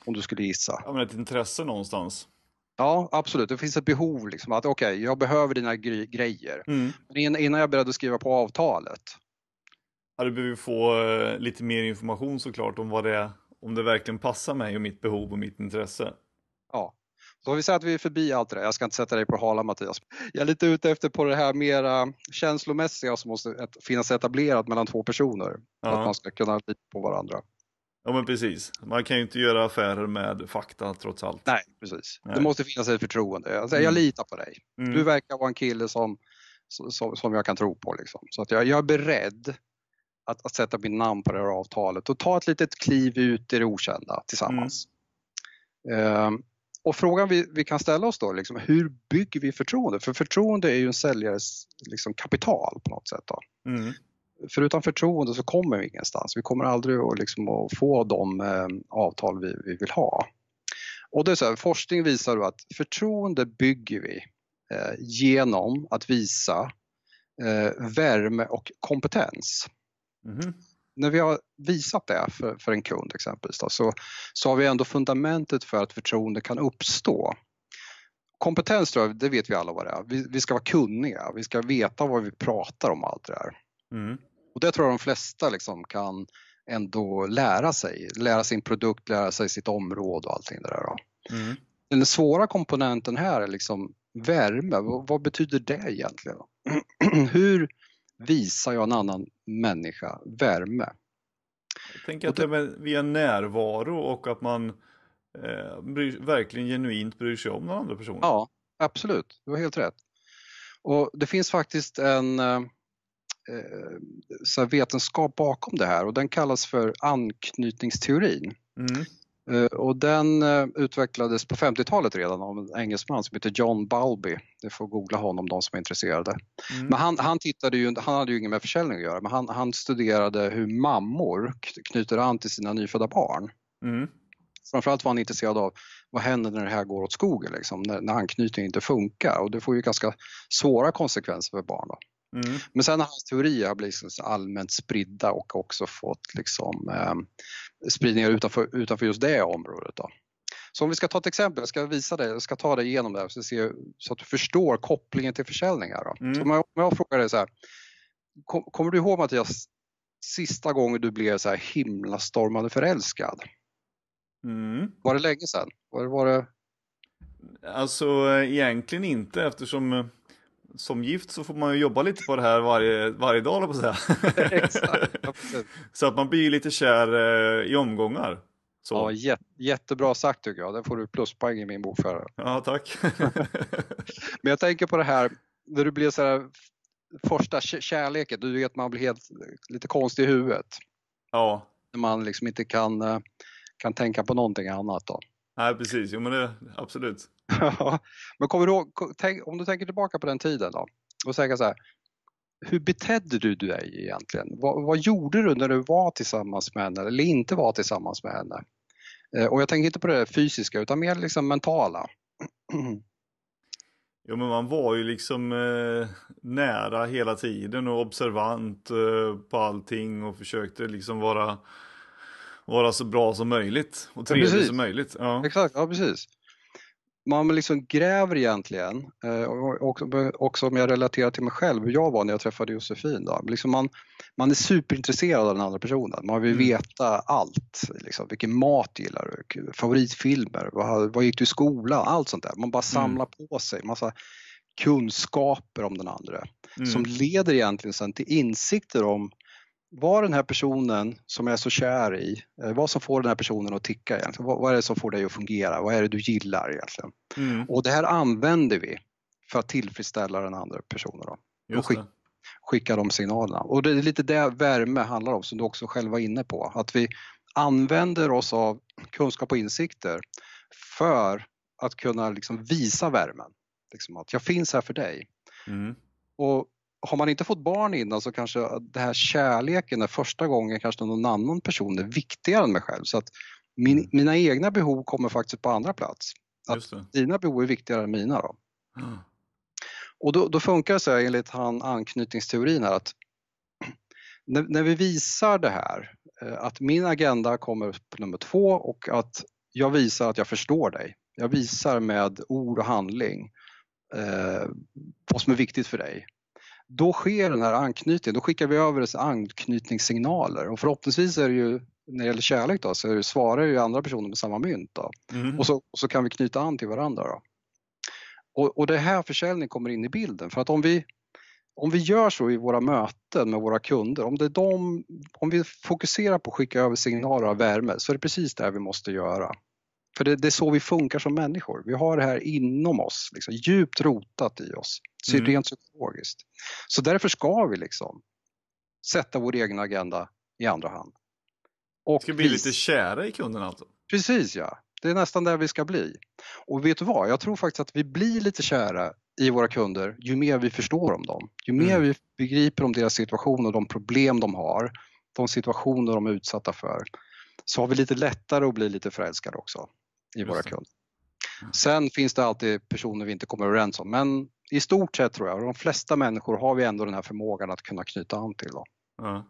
Om du skulle gissa. Ja, men ett intresse någonstans. Ja, absolut. Det finns ett behov. Liksom, att okej, okay, jag behöver dina grejer. Mm. Men innan jag är beredd att skriva på avtalet. Ja, du behöver få uh, lite mer information såklart om vad det är om det verkligen passar mig och mitt behov och mitt intresse. Ja, så vi säger att vi är förbi allt det där. Jag ska inte sätta dig på hala Mattias. Jag är lite ute efter på det här mera känslomässiga som måste finnas etablerat mellan två personer. Ja. Att man ska kunna lita på varandra. Ja men precis. Man kan ju inte göra affärer med fakta trots allt. Nej, precis. Nej. Det måste finnas ett förtroende. Alltså, mm. Jag litar på dig. Mm. Du verkar vara en kille som, som, som jag kan tro på. Liksom. Så att jag, jag är beredd att, att sätta mitt namn på det här avtalet och ta ett litet kliv ut i det okända tillsammans. Mm. Uh, och frågan vi, vi, kan ställa oss då, liksom, hur bygger vi förtroende? För förtroende är ju en säljares liksom, kapital på något sätt. Då. Mm. För utan förtroende så kommer vi ingenstans. Vi kommer aldrig att, liksom, att få de eh, avtal vi, vi, vill ha. Och det är så här, forskning visar att förtroende bygger vi eh, genom att visa eh, värme och kompetens. Mm. När vi har visat det för, för en kund exempelvis då, så, så har vi ändå fundamentet för att förtroende kan uppstå. Kompetens tror jag, det vet vi alla vad det är. Vi, vi ska vara kunniga, vi ska veta vad vi pratar om allt det där. Mm. Och det tror jag de flesta liksom kan ändå lära sig. Lära sin produkt, lära sig sitt område och allting det där. Mm. Den svåra komponenten här är liksom värme. Vad, vad betyder det egentligen? Hur visar jag en annan människa värme. Jag tänker att det är via närvaro och att man eh, bryr, verkligen genuint bryr sig om den andra personen. Ja, absolut. Du har helt rätt. Och det finns faktiskt en eh så vetenskap bakom det här och den kallas för anknytningsteorin. Mm. Eh, och den eh, utvecklades på 50-talet redan av en engelsman som heter John Balby. Det får googla honom de som är intresserade. Mm. Men han, han, tittade ju, han hade ju inget med försäljning att göra, men han, han studerade hur mammor knyter an till sina nyfödda barn. Mm. Framförallt var han intresserad av vad händer när det här går åt skogen, liksom, när, när anknytningen inte funkar och det får ju ganska svåra konsekvenser för barn. Då. Mm. Men sen har hans teorier har blivit allmänt spridda och också fått liksom, eh, spridningar utanför, utanför just det området. Då. Så om vi ska ta ett exempel, jag ska visa dig, jag ska ta dig igenom det här så, se, så att du förstår kopplingen till försäljningar. Då. Mm. Så om, jag, om jag frågar dig så här, kom, kommer du ihåg Mattias, sista gången du blev så här himlastormande förälskad? Mm. Var det länge sedan? Var var det... Alltså egentligen inte eftersom eh, som gift så får man ju jobba lite på det här varje, varje dag på säga. Exakt, så att man blir lite kär eh, i omgångar. Så. Ja, jät jättebra sagt tycker jag. Den får du pluspoäng i min bokföring. Ja, tack. Men jag tänker på det här när du blir så här första kärleken, du vet man blir helt lite konstig i huvudet. Ja. När man liksom inte kan, eh, kan tänka på någonting annat då. Nej, precis. Jo, men det, absolut. men kommer du ihåg, tänk, om du tänker tillbaka på den tiden då och säga så här, hur betedde du dig egentligen? Vad, vad, gjorde du när du var tillsammans med henne eller inte var tillsammans med henne? Eh, och jag tänker inte på det fysiska utan mer liksom mentala. Jo men man var ju liksom eh, nära hela tiden och observant eh, på allting och försökte liksom vara, vara så bra som möjligt och trevlig ja, som möjligt. Ja. Exakt, ja precis man liksom gräver egentligen, eh, och också om jag relaterar till mig själv, hur jag var när jag träffade Josefin. Då. Liksom man, man är superintresserad av den andra personen, man vill mm. veta allt. Liksom, vilken mat gillar du? Favoritfilmer? Vad, vad gick du i skolan? Allt sånt där. Man bara mm. samlar mm. på sig massa kunskaper om den andra mm. som leder egentligen sen till insikter om vad den här personen som jag är så kär i, eh, vad som får den här personen att ticka egentligen. Vad, vad är det som får dig att fungera? Vad är det du gillar egentligen? Mm. Och det här använder vi för att tillfredsställa den andra personen. Då. Och skick, skicka de signalerna. Och det är lite det värme handlar om som du också själv var inne på. Att vi använder oss av kunskap och insikter för att kunna liksom visa värmen. Liksom att jag finns här för dig. Mm. Och har man inte fått barn innan så kanske det här kärleken är första gången kanske någon annan person är viktigare än mig själv. Så att min, mm. mina egna behov kommer faktiskt på andra plats. Att dina behov är viktigare än mina. Då. Mm. Och då, då, funkar det så här enligt han anknytningsteorin här att när, när, vi visar det här, eh, att min agenda kommer på nummer två och att jag visar att jag förstår dig. Jag visar med ord och handling eh, vad som är viktigt för dig då sker den här anknytningen, då skickar vi över dessa anknytningssignaler och förhoppningsvis är det ju när det gäller kärlek då, så svarar ju andra personer med samma mynt då. Mm. Och, så, och så kan vi knyta an till varandra. Då. Och, och det här försäljning kommer in i bilden för att om vi, om vi gör så i våra möten med våra kunder, om, det är de, om vi fokuserar på att skicka över signaler av värme så är det precis det vi måste göra. För det, det, är så vi funkar som människor. Vi har det här inom oss, liksom, djupt rotat i oss, mm. rent psykologiskt. Så därför ska vi liksom sätta vår egen agenda i andra hand. Och ska bli lite kära i kunden alltså? Precis ja, det är nästan där vi ska bli. Och vet du vad, jag tror faktiskt att vi blir lite kära i våra kunder ju mer vi förstår om dem. Ju mer mm. vi begriper om deras situation och de problem de har, de situationer de är utsatta för, så har vi lite lättare att bli lite förälskade också i våra kunder. Sen finns det alltid personer vi inte kommer överens om men i stort sett tror jag, de flesta människor har vi ändå den här förmågan att kunna knyta an till. Då. Mm.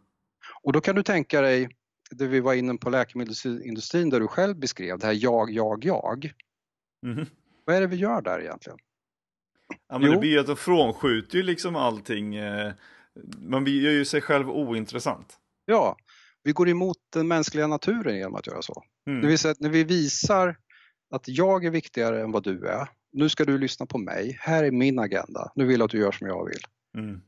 Och då kan du tänka dig, det vi var inne på läkemedelsindustrin där du själv beskrev, det här jag, jag, jag. Mm. Vad är det vi gör där egentligen? Ja, men det blir att de frånskjuter ju liksom allting. Eh, man gör ju sig själv ointressant. Ja, vi går emot den mänskliga naturen genom att göra så. Mm. Det vill säga att när vi visar att jag är viktigare än vad du är. Nu ska du lyssna på mig. Här är min agenda. Nu vill jag att du gör som jag vill. Mm.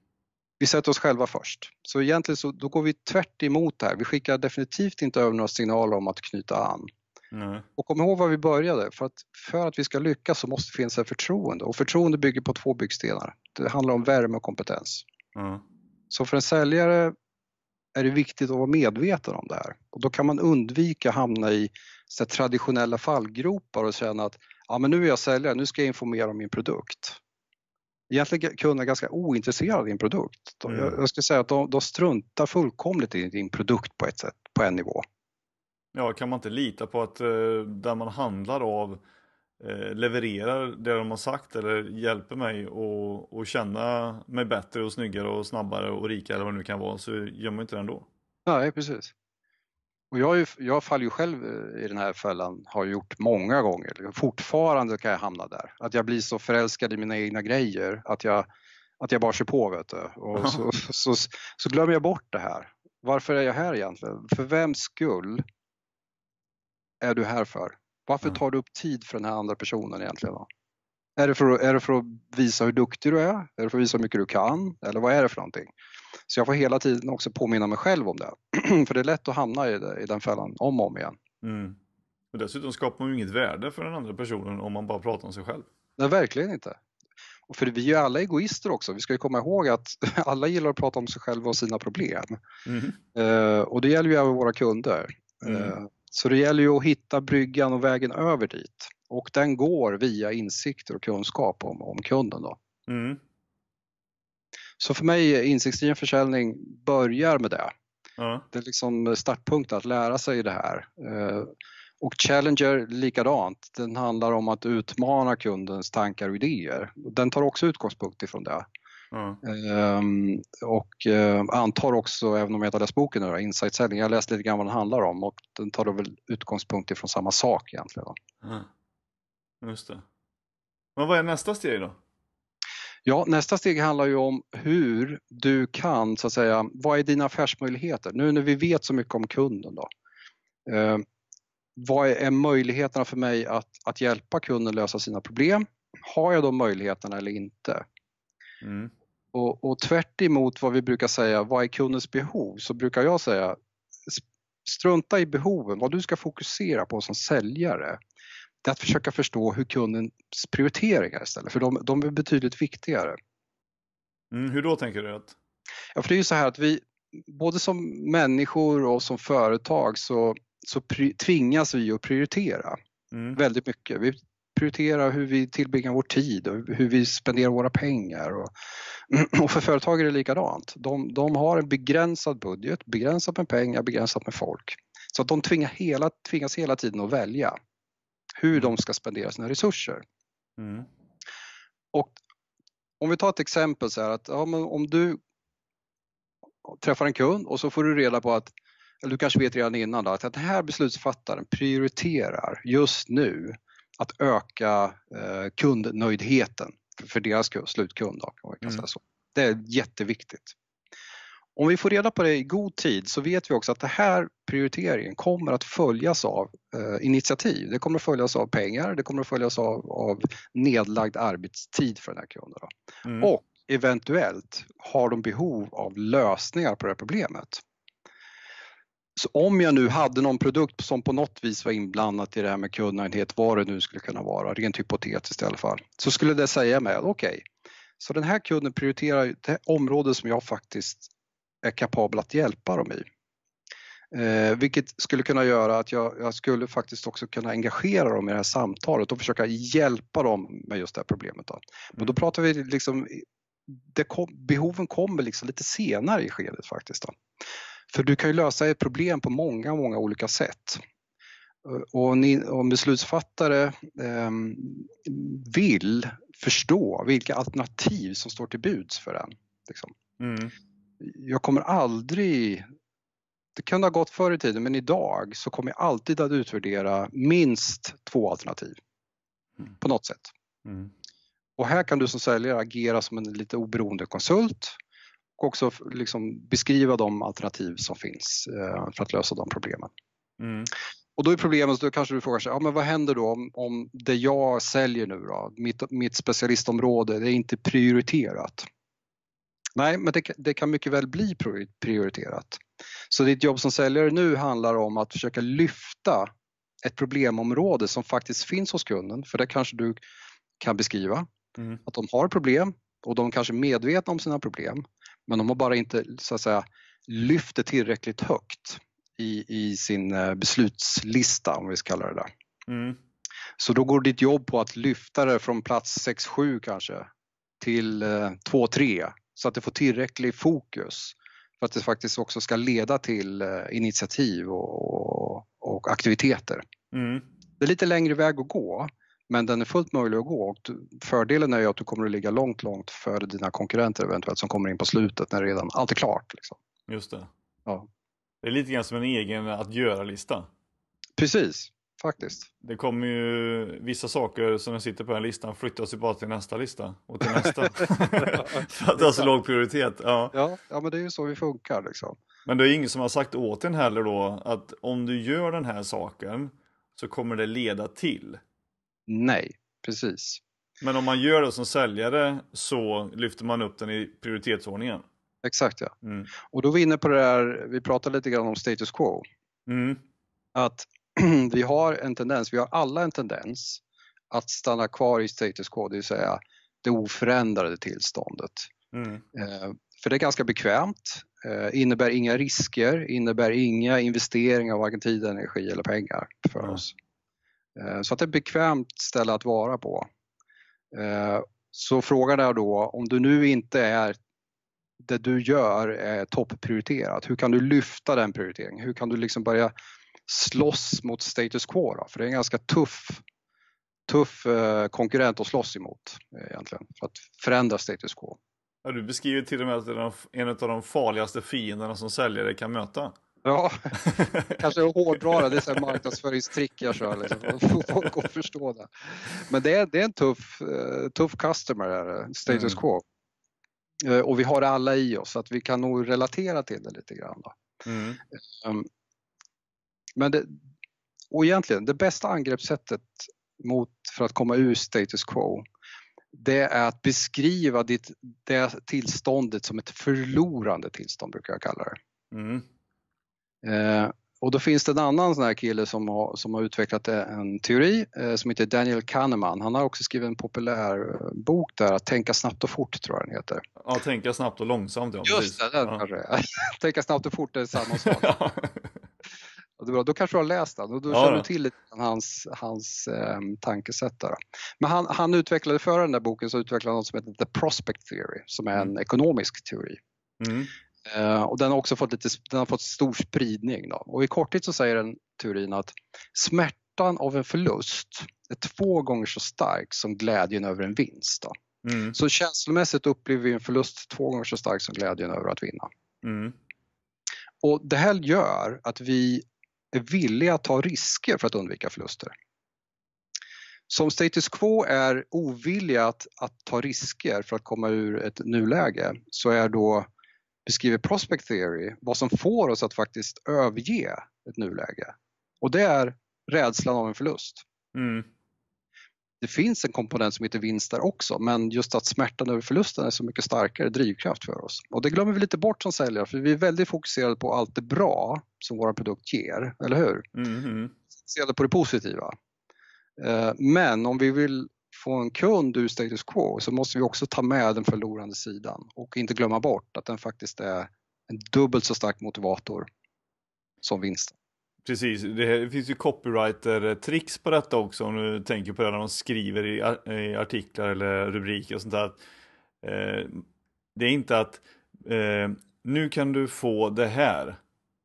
Vi sätter oss själva först. Så egentligen så då går vi tvärt emot det här. Vi skickar definitivt inte över några signaler om att knyta an. Mm. Och kom ihåg var vi började. För att, för att vi ska lyckas så måste det finnas ett förtroende. Och förtroende bygger på två byggstenar. Det handlar om värme och kompetens. Mm. Så för en säljare är det viktigt att vara medveten om det här. Och då kan man undvika att hamna i så traditionella fallgropar och känna att ja, men nu är jag säljare, nu ska jag informera om min produkt. Egentligen är kunderna ganska ointresserade av din produkt. Mm. Jag, jag skulle säga att de, de struntar fullkomligt i din produkt på ett sätt, på en nivå. Ja, kan man inte lita på att eh, där man handlar av eh, levererar det de har sagt eller hjälper mig att känna mig bättre och snyggare och snabbare och rikare eller vad det nu kan vara så gör man inte det ändå. Nej, precis. Och jag, ju, jag faller ju själv eh, i den här fällan, har gjort många gånger. Fortfarande kan jag hamna där. Att jag blir så förälskad i mina egna grejer att jag, att jag bara kör på. Vet du. Och så, så, så, så glömmer jag bort det här. Varför är jag här egentligen? För vems skull är du här för? Varför tar du upp tid för den här andra personen egentligen? Då? Är det, för, är det för att visa hur duktig du är? Är det för att visa hur mycket du kan? Eller vad är det för någonting? Så jag får hela tiden också påminna mig själv om det. för det är lätt att hamna i, det, i den fällan om och om igen. Mm. Och dessutom skapar man ju inget värde för den andra personen om man bara pratar om sig själv. Nej, verkligen inte. Och för vi är ju alla egoister också. Vi ska ju komma ihåg att alla gillar att prata om sig själva och sina problem. Mm. Uh, och det gäller ju även våra kunder. Mm. Uh, så det gäller ju att hitta bryggan och vägen över dit. Och den går via insikter och kunskap om, om kunden. Då. Mm. Så för mig, insiktsdriven försäljning börjar med det. Mm. Det är liksom startpunkten att lära sig det här. Eh, och Challenger likadant, den handlar om att utmana kundens tankar och idéer. Den tar också utgångspunkt ifrån det. Mm. och uh, antar också, även om jag inte har läst boken nu, Insight Selling, jag har läst lite grann vad den handlar om och den tar då väl utgångspunkt ifrån samma sak egentligen. Mm. Just det. Men vad är nästa steg då? Ja, nästa steg handlar ju om hur du kan, så att säga, vad är dina affärsmöjligheter? Nu när vi vet så mycket om kunden då. Uh, vad är möjligheterna för mig att, att hjälpa kunden lösa sina problem? Har jag de möjligheterna eller inte? Mm. Och, och tvärt vad vi brukar säga, vad är kundens behov? Så brukar jag säga, strunta i behoven. Vad du ska fokusera på som säljare, det är att försöka förstå hur kundens prioriteringar istället, för de, de är betydligt viktigare. Mm, hur då tänker du? Att... Ja, för det är ju så här att vi, både som människor och som företag så, så tvingas vi att prioritera mm. väldigt mycket. Vi prioritera hur vi tillbringar vår tid och hur vi spenderar våra pengar. Och, och för företag är det likadant. De, de har en begränsad budget, begränsat med pengar, begränsat med folk. Så att de tvingar hela, tvingas hela tiden att välja hur de ska spendera sina resurser. Mm. Och om vi tar ett exempel så här att ja, om du träffar en kund och så får du reda på att, eller du kanske vet redan innan då, att den här beslutsfattaren prioriterar just nu att öka eh, kundnöjdheten för deras slutkund. Då, kan mm. så. Det är jätteviktigt. Om vi får reda på det i god tid så vet vi också att den här prioriteringen kommer att följas av eh, initiativ. Det kommer att följas av pengar, det kommer att följas av, av nedlagd arbetstid för den här kunden. Mm. Och eventuellt har de behov av lösningar på det här problemet. Så om jag nu hade någon produkt som på något vis var inblandat i det här med kundnöjdhet, vad det nu skulle kunna vara, rent hypotetiskt i alla fall, så skulle det säga mig att okej, okay, så den här kunden prioriterar det område som jag faktiskt är kapabel att hjälpa dem i. Eh, vilket skulle kunna göra att jag, jag, skulle faktiskt också kunna engagera dem i det här samtalet och försöka hjälpa dem med just det här problemet. Då. Men då mm. pratar vi liksom, kom, behoven kommer liksom lite senare i skedet faktiskt. Då. För du kan ju lösa ett problem på många, många olika sätt. Och ni, om beslutsfattare eh, vill förstå vilka alternativ som står till buds för en. Liksom. Mm. Jag kommer aldrig, det kunde ha gått förr i tiden, men idag så kommer jag alltid att utvärdera minst två alternativ. Mm. På något sätt. Mm. Och här kan du som säljare agera som en lite oberoende konsult och också liksom beskriva de alternativ som finns eh, för att lösa de problemen. Mm. Och då är problemet, då kanske du frågar sig, ja, men vad händer då om, om det jag säljer nu då, mitt, mitt specialistområde, det är inte prioriterat? Nej, men det, det, kan mycket väl bli prioriterat. Så ditt jobb som säljare nu handlar om att försöka lyfta ett problemområde som faktiskt finns hos kunden, för det kanske du kan beskriva. Mm. Att de har problem och de kanske är medvetna om sina problem men de har bara inte så att säga lyfter tillräckligt högt i, i sin eh, beslutslista, om vi ska kalla det där. Mm. Så då går ditt jobb på att lyfta det från plats 6-7 kanske till 2-3 eh, så att det får tillräcklig fokus för att det faktiskt också ska leda till eh, initiativ och, och aktiviteter. Mm. Det är lite längre väg att gå men den är fullt möjlig att gå och fördelen är ju att du kommer att ligga långt, långt före dina konkurrenter eventuellt som kommer in på slutet när redan allt är klart. Liksom. Just det. Ja. Det är lite grann som en egen att göra-lista. Precis, faktiskt. Det kommer ju vissa saker som sitter på den listan flyttas ju bara till nästa lista och till nästa. För att det har så låg prioritet. Ja. Ja, ja, men det är ju så vi funkar liksom. Men det är ingen som har sagt åt en heller då att om du gör den här saken så kommer det leda till. Nej, precis. Men om man gör det som säljare så lyfter man upp den i prioritetsordningen. Exakt ja. Mm. Och då är vi inne på det där, vi pratade lite grann om status quo. Mm. Att vi har en tendens, vi har alla en tendens att stanna kvar i status quo, det vill säga det oförändrade tillståndet. Mm. Eh, för det är ganska bekvämt, eh, innebär inga risker, innebär inga investeringar av varken tid, energi eller pengar för mm. oss. Eh, så att det är ett bekvämt ställe att vara på. Så frågan är då, om du nu inte är det du gör är topprioriterat, hur kan du lyfta den prioriteringen? Hur kan du liksom börja slåss mot status quo då? För det är en ganska tuff, tuff eh, konkurrent att slåss emot eh, egentligen, för att förändra status quo. Ja, du beskriver till och med att det är en av de farligaste fienderna som säljare kan möta. Ja, kanske hårdra det, det är marknadsföringstrick jag kör liksom, folk att förstå det. Men det är, det är en tuff, uh, tuff customer, status mm. quo. Och vi har det alla i oss, så att vi kan nog relatera till det lite grann. Mm. Men det, och egentligen, det bästa angreppssättet mot, för att komma ur status quo, det är att beskriva ditt, det tillståndet som ett förlorande tillstånd, brukar jag kalla det. Mm. Eh, och då finns det en annan sån här kille som har, som har utvecklat en teori eh, som heter Daniel Kahneman. Han har också skrivit en populär eh, bok där, att tänka snabbt och fort tror jag den heter. Ja, tänka snabbt och långsamt. Ja, Just det, den ja. Tänka snabbt och fort är samma sak. ja. Då kanske du har läst den och då ja, känner du till lite hans, hans eh, tankesätt. Där. Men han, han utvecklade, före den där boken så utvecklade han något som heter The Prospect Theory som är en mm. ekonomisk teori. Mm. Eh, och den har också fått, lite, den har fått stor spridning. Då. Och i korthet så säger den teorin att smärtan av en förlust är två gånger så stark som glädjen över en vinst. Då. Mm. Så känslomässigt upplever vi en förlust två gånger så stark som glädjen över att vinna. Mm. Och Det här gör att vi är villiga att ta risker för att undvika förluster. Som status quo är ovilliga att, att ta risker för att komma ur ett nuläge så är då, beskriver prospect theory, vad som får oss att faktiskt överge ett nuläge. Och det är rädslan av en förlust. Mm det finns en komponent som heter vinst där också men just att smärtan över förlusten är så mycket starkare drivkraft för oss. Och det glömmer vi lite bort som säljare för vi är väldigt fokuserade på allt det bra som vår produkt ger, eller hur? Mm. Fokuserade på det positiva. Eh, men om vi vill få en kund ur status quo så måste vi också ta med den förlorande sidan och inte glömma bort att den faktiskt är en dubbelt så stark motivator som vinsten. Precis, det finns ju copywriter-tricks på detta också om du tänker på det när de skriver i, artiklar eller rubriker och sånt där. Eh, det är inte att eh, nu kan du få det här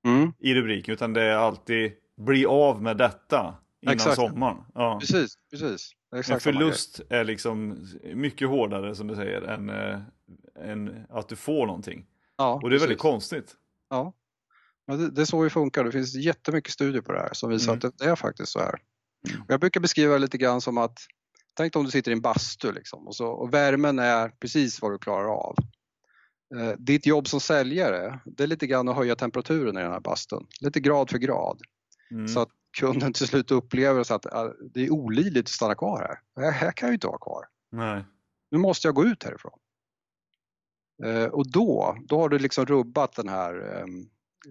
mm. i rubriken utan det är alltid bli av med detta innan Exakt. sommaren. Ja. Precis, precis. Exakt en förlust är liksom mycket hårdare som du säger än, äh, än att du får någonting. Ja, och det är precis. väldigt konstigt. Ja, Ja, det, det, är så vi funkar. Det finns jättemycket studier på det här som visar mm. att det är faktiskt så här. Mm. Och jag brukar beskriva det lite grann som att Tänk om du sitter i en bastu liksom, och, så, och värmen är precis vad du klarar av. Eh, ditt jobb som säljare, det är lite grann att höja temperaturen i den här bastun, lite grad för grad. Mm. Så att kunden till slut upplever så att äh, det är olidligt att stanna kvar här. Här, här kan jag ju inte vara kvar. Nej. Nu måste jag gå ut härifrån. Eh, och då, då har du liksom rubbat den här um,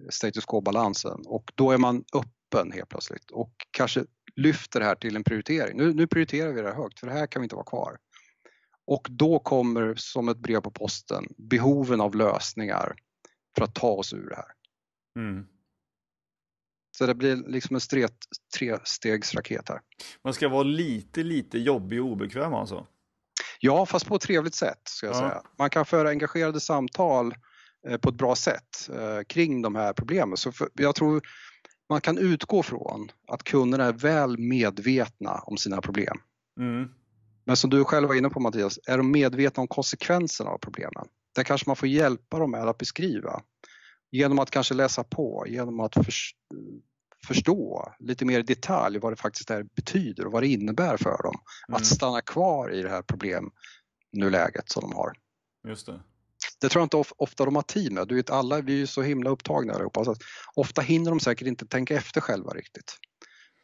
status quo-balansen och då är man öppen helt plötsligt och kanske lyfter det här till en prioritering. Nu, nu prioriterar vi det här högt för det här kan vi inte vara kvar. Och då kommer som ett brev på posten behoven av lösningar för att ta oss ur det här. Mm. Så det blir liksom en tre, trestegsraket här. Man ska vara lite, lite jobbig och obekväm alltså? Ja, fast på ett trevligt sätt ska jag ja. säga. Man kan föra engagerade samtal på ett bra sätt eh, kring de här problemen. Så jag tror man kan utgå från att kunderna är väl medvetna om sina problem. Mm. Men som du själv var inne på Mattias, är de medvetna om konsekvenserna av problemen? Där kanske man får hjälpa dem med att beskriva. Genom att kanske läsa på, genom att förstå lite mer i detalj vad det faktiskt är betyder och vad det innebär för dem mm. att stanna kvar i det här problemnuläget som de har. Just det. Det tror jag inte ofta de har tid med. Du vet alla, vi är ju så himla upptagna allihopa så ofta hinner de säkert inte tänka efter själva riktigt.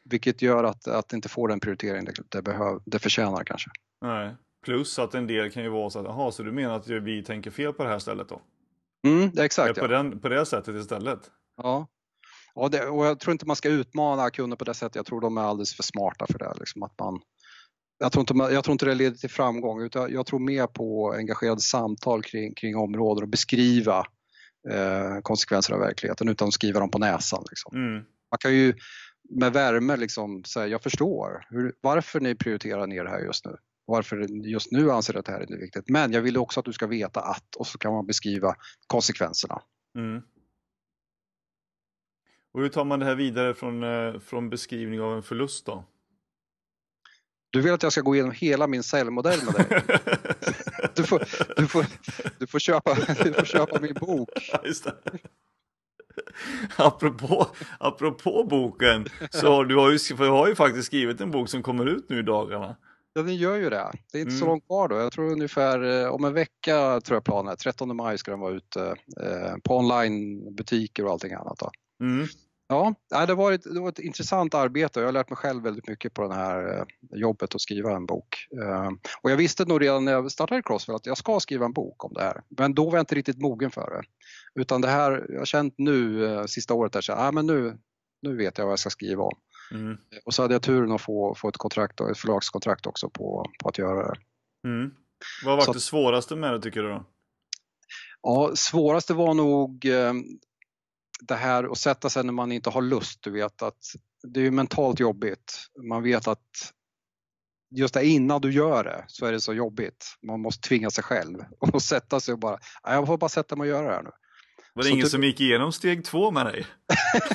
Vilket gör att, att det inte får den prioritering det, det, behöv, det förtjänar kanske. Nej, plus att en del kan ju vara så att, jaha, så du menar att vi tänker fel på det här stället då? Mm, exakt. På, ja. den, på det sättet istället? Ja, Ja, det, och jag tror inte man ska utmana kunder på det sättet. Jag tror de är alldeles för smarta för det. Liksom att man, jag, tror inte, jag tror inte det leder till framgång utan jag tror mer på engagerade samtal kring, kring områden och beskriva eh, konsekvenser av verkligheten utan att skriva dem på näsan. Liksom. Mm. Man kan ju med värme liksom säga, jag förstår hur, varför ni prioriterar ner det här just nu. Varför just nu anser att det här är viktigt. Men jag vill också att du ska veta att och så kan man beskriva konsekvenserna. Mm. Och hur tar man det här vidare från, eh, från beskrivning av en förlust då? Du vill att jag ska gå igenom hela min säljmodell med dig? Du får, du får, du får, köpa, du får köpa min bok. Det. Apropå, apropå boken, så du har ju, du har ju faktiskt skrivit en bok som kommer ut nu i dagarna. Ja, den gör ju det. Det är inte mm. så långt kvar då. Jag tror ungefär eh, om en vecka, tror jag planen är. 13 maj ska den vara ute eh, på onlinebutiker och allting annat. Då. Mm. Ja, det var, ett, det var ett intressant arbete och jag har lärt mig själv väldigt mycket på det här eh, jobbet att skriva en bok. Eh, och jag visste nog redan när jag startade Crossfit att jag ska skriva en bok om det här. Men då var jag inte riktigt mogen för det. Utan det här, jag har känt nu eh, sista året så, ah, men nu, nu vet jag vad jag ska skriva om. Mm. Och så hade jag turen att få, få ett, kontrakt, ett förlagskontrakt också på, på att göra det. Mm. Vad var så, det svåraste med det tycker du då? Ja, svåraste var nog det här att sätta sig när man inte har lust, du vet att det är mentalt jobbigt. Man vet att just det innan du gör det så är det så jobbigt. Man måste tvinga sig själv och sätta sig och bara, jag får bara sätta mig och göra det här nu. Var det så ingen du... som gick igenom steg två med dig?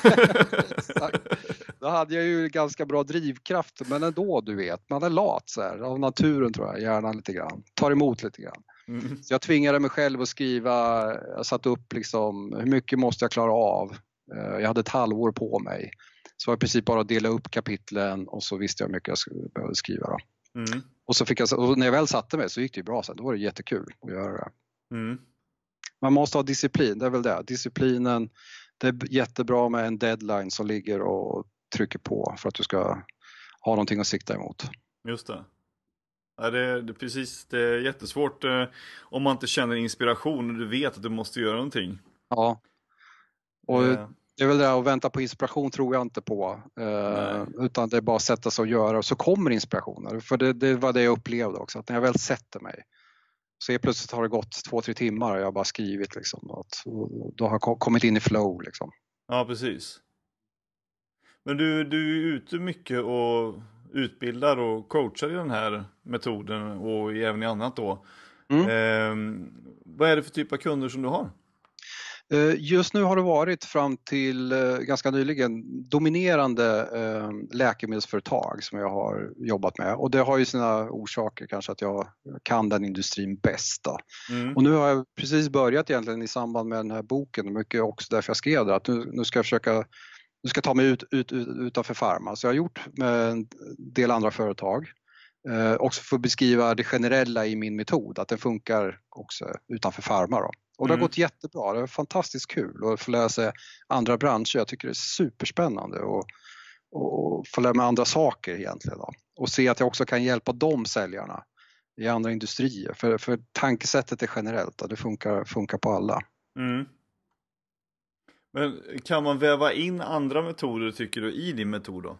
Då hade jag ju ganska bra drivkraft, men ändå du vet, man är lat så här, av naturen tror jag, hjärnan lite grann, tar emot lite grann. Mm. Så jag tvingade mig själv att skriva, jag satte upp liksom, hur mycket måste jag klara av? Eh, jag hade ett halvår på mig. Så det var i princip bara att dela upp kapitlen och så visste jag hur mycket jag behövde skriva. Då. Mm. Och, så fick jag, när jag väl satte mig så gick det ju bra sen, då var det jättekul att göra det. Mm. Man måste ha disciplin, det är väl det. Disciplinen, det är jättebra med en deadline som ligger och trycker på för att du ska ha någonting att sikta emot. Just det. Ja, det, det, precis, det är jättesvårt eh, om man inte känner inspiration och du vet att du måste göra någonting. Ja. Och eh. Det är väl det att vänta på inspiration tror jag inte på. Eh, utan det är bara att sätta sig och göra och så kommer inspirationen. För det, det, var det jag upplevde också, att när jag väl sätter mig så helt plötsligt har det gått två, tre timmar och jag har bara skrivit liksom. Och då har jag kommit in i flow liksom. Ja, precis. Men du, du är ute mycket och utbildar och coachar i den här metoden och även i annat då. Mm. Eh, vad är det för typ av kunder som du har? Eh, just nu har det varit fram till eh, ganska nyligen dominerande ehm, läkemedelsföretag som jag har jobbat med och det har ju sina orsaker kanske att jag kan den industrin bäst. Mm. Och nu har jag precis börjat egentligen i samband med den här boken, mycket också därför jag skrev det, att nu, nu ska jag försöka nu ska jag ta mig ut, ut, ut utanför Pharma. Så jag har gjort med en del andra företag. Eh, också för att beskriva det generella i min metod, att den funkar också utanför Pharma. Då. Och det har mm. gått jättebra, det är fantastiskt kul att få lära sig andra branscher. Jag tycker det är superspännande och, och få lära mig andra saker egentligen. Då. Och se att jag också kan hjälpa de säljarna i andra industrier. För, för tankesättet är generellt, då. det funkar, funkar på alla. Mm. Men kan man väva in andra metoder tycker du i din metod då?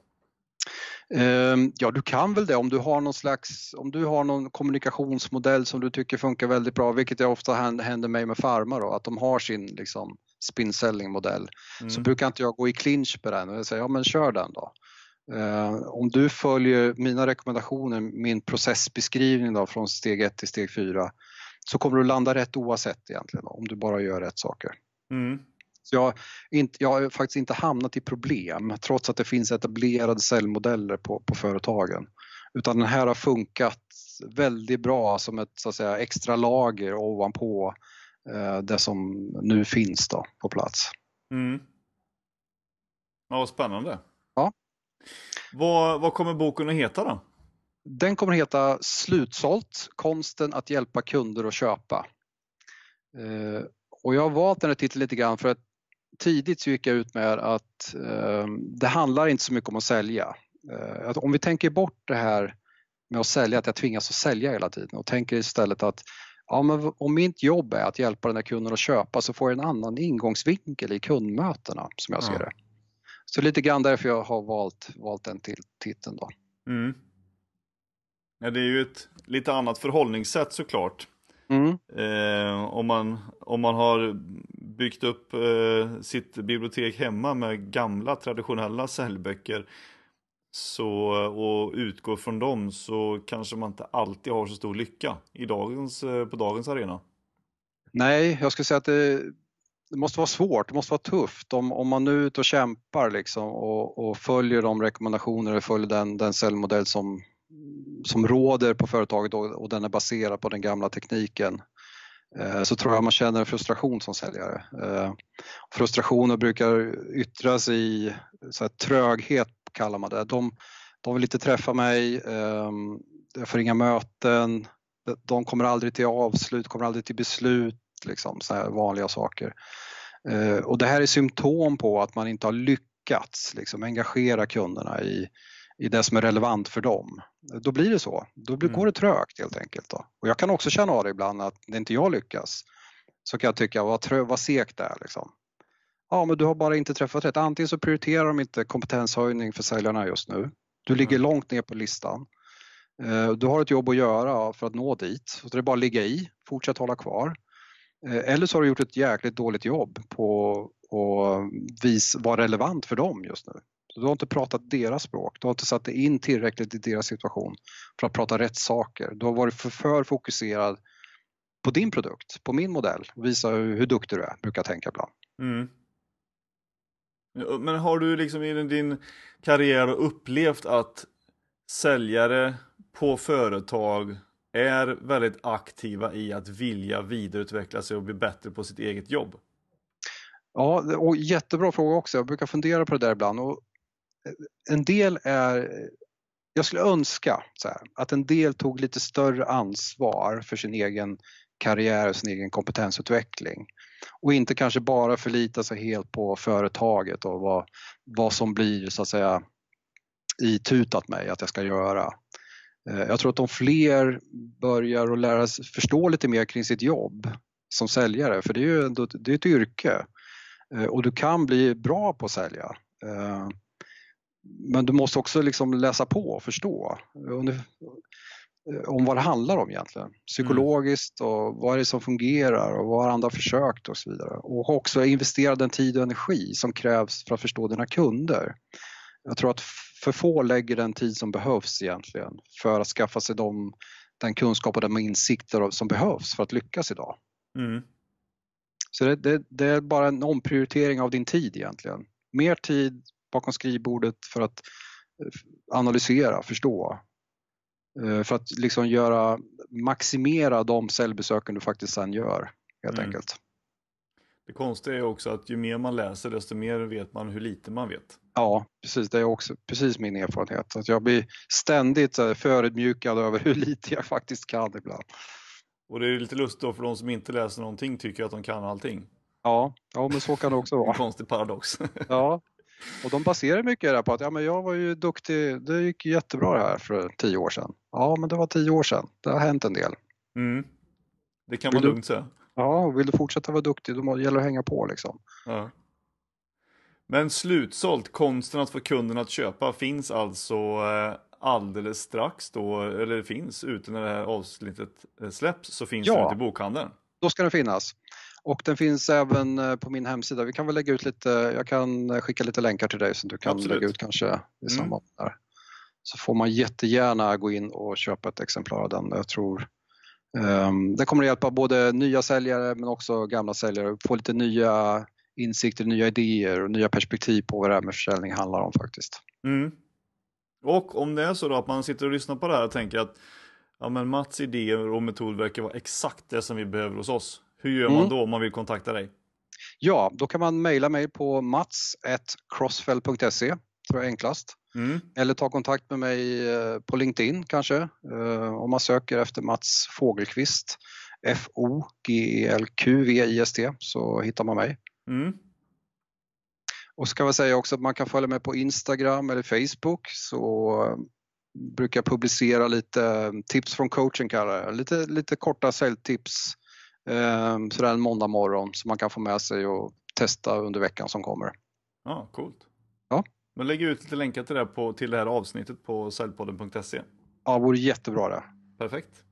Ehm, ja, du kan väl det om du har någon slags, om du har någon kommunikationsmodell som du tycker funkar väldigt bra, vilket jag ofta händer mig med Pharma då, att de har sin liksom spin selling modell. Mm. Så brukar inte jag gå i clinch på den och säga, ja men kör den då. Uh, om du följer mina rekommendationer, min processbeskrivning då, från steg 1 till steg 4, så kommer du landa rätt oavsett egentligen, om du bara gör rätt saker. Mm. Så jag, inte, jag har faktiskt inte hamnat i problem trots att det finns etablerade säljmodeller på, på företagen. Utan den här har funkat väldigt bra som ett så att säga, extra lager ovanpå eh, det som nu finns då, på plats. Mm. Ja, vad spännande. Ja. Vad, vad kommer boken att heta då? Den kommer att heta Slutsålt, konsten att hjälpa kunder att köpa. Eh, och jag har valt den här titeln lite grann för att tidigt så gick jag ut med att eh, det handlar inte så mycket om att sälja. Eh, att om vi tänker bort det här med att sälja, att jag tvingas att sälja hela tiden och tänker istället att ja, men om mitt jobb är att hjälpa den här kunden att köpa så får jag en annan ingångsvinkel i kundmötena som jag ser det. Så lite grann därför jag har valt, valt den till titeln då. Mm. Ja, det är ju ett lite annat förhållningssätt såklart. Mm. Eh, om, man, om man har byggt upp eh, sitt bibliotek hemma med gamla traditionella säljböcker så, och utgår från dem så kanske man inte alltid har så stor lycka i dagens, eh, på dagens arena. Nej, jag skulle säga att det, det måste vara svårt, det måste vara tufft. Om, om man nu är ute och kämpar liksom och, och följer de rekommendationer och följer den, den säljmodell som, som råder på företaget och, och den är baserad på den gamla tekniken Eh, så tror jag man känner en frustration som säljare. Eh, frustrationer brukar yttras i så här, tröghet, kallar man det. De, de vill inte träffa mig, ehm, jag får inga möten, de kommer aldrig till avslut, kommer aldrig till beslut, liksom, så här vanliga saker. Eh, och det här är symptom på att man inte har lyckats liksom, engagera kunderna i, i det som är relevant för dem. Då blir det så. Då blir, mm. går det trögt helt enkelt. Då. Och jag kan också känna av det ibland att när inte jag lyckas så kan jag tycka vad, trö, vad segt det är. Liksom. Ja, men du har bara inte träffat rätt. Antingen så prioriterar de inte kompetenshöjning för säljarna just nu. Du ligger mm. långt ner på listan. Eh, du har ett jobb att göra för att nå dit. Så det är bara att ligga i, fortsätt hålla kvar. Eh, eller så har du gjort ett jäkligt dåligt jobb på att vara relevant för dem just nu. Du har inte pratat deras språk, du har inte satt dig in tillräckligt i deras situation för att prata rätt saker. Du har varit för, för fokuserad på din produkt, på min modell och visa hur, hur duktig du är, brukar jag tänka ibland. Mm. Men har du liksom i din karriär upplevt att säljare på företag är väldigt aktiva i att vilja vidareutveckla sig och bli bättre på sitt eget jobb? Ja, och jättebra fråga också. Jag brukar fundera på det där ibland. Och en del är, jag skulle önska här, att en del tog lite större ansvar för sin egen karriär och sin egen kompetensutveckling och inte kanske bara förlita sig helt på företaget och vad, vad som blir så att säga itutat mig att jag ska göra. Eh, jag tror att om fler börjar att lära sig förstå lite mer kring sitt jobb som säljare, för det är ju ändå, det är ett yrke eh, och du kan bli bra på att sälja. Eh, Eh, men du måste också liksom läsa på och förstå om vad det handlar om egentligen. Psykologiskt och vad är det som fungerar och vad har andra försökt och så vidare. Och också investera den tid och energi som krävs för att förstå dina kunder. Jag tror att för få lägger den tid som behövs egentligen för att skaffa sig de, den kunskap och de insikter som behövs för att lyckas idag. Mm. Så det, det, det, är bara en omprioritering av din tid egentligen. Mer tid bakom skrivbordet för att eh, analysera, förstå. Eh, för att liksom göra, maximera de säljbesöken du faktiskt sen gör helt mm. enkelt. Det konstiga är också att ju mer man läser desto mer vet man hur lite man vet. Ja, precis. Det är också precis min erfarenhet. Att jag blir ständigt förödmjukad över hur lite jag faktiskt kan ibland. Och det är lite lustigt då för de som inte läser någonting tycker att de kan allting. Ja, ja men så kan det också vara. En konstig paradox. ja, och de baserar mycket det på att ja, men jag var ju duktig, det gick jättebra det här för tio år sedan. Ja, men det var tio år sedan. Det har hänt en del. Mm. Det kan man lugnt säga. Ja, vill du fortsätta vara duktig då gäller det att hänga på liksom. Ja. Men slutsålt, konsten att få kunden att köpa, finns alltså eh, alldeles strax då, eller finns ute när det här avsnittet eh, släpps, så finns ja, den ute i bokhandeln. Då ska den finnas. Och den finns även eh, på min hemsida. Vi kan väl lägga ut lite, jag kan skicka lite länkar till dig som du kan Absolut. lägga ut kanske i mm. samband med det Så får man jättegärna gå in och köpa ett exemplar av den. Jag tror um, det kommer att hjälpa både nya säljare men också gamla säljare att få lite nya insikter, nya idéer och nya perspektiv på vad det här med försäljning handlar om faktiskt. Mm. Och om det är så då att man sitter och lyssnar på det här och tänker att ja, men Mats idéer och metod verkar vara exakt det som vi behöver hos oss. Hur gör man mm. då om man vill kontakta dig? Ja, då kan man mejla mig på mats.crossfell.se, tror jag är enklast. Mm. Eller ta kontakt med mig eh, på LinkedIn kanske, eh, om man söker efter Mats Fågelqvist, F-O-G-E-L-Q-V-I-S-T, så hittar man mig. Mm. Och så kan jag säga också att man kan följa med på Instagram eller Facebook så eh, brukar jag publicera lite tips från coachen kallar Lite, lite korta säljtips sådär en måndag morgon som man kan få med sig och testa under veckan som kommer. Ja, coolt. Ja. Men lägg ut lite länkar till det, på, till det här avsnittet på säljpodden.se. Ja, det vore jättebra det. Perfekt.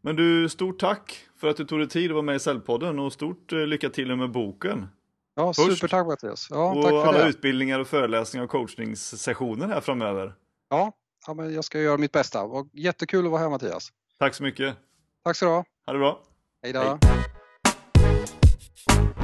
Men du, stort tack för att du tog dig tid att vara med i Säljpodden och stort eh, lycka till med boken. Ja, supertack Mattias. Ja, och tack för alla det. utbildningar och föreläsningar och coachningssessioner här framöver. Ja, ja men jag ska göra mitt bästa. Och jättekul att vara här Mattias. Tack så mycket. Tack så du ha. Ha det bra. Hejdå. Hej då.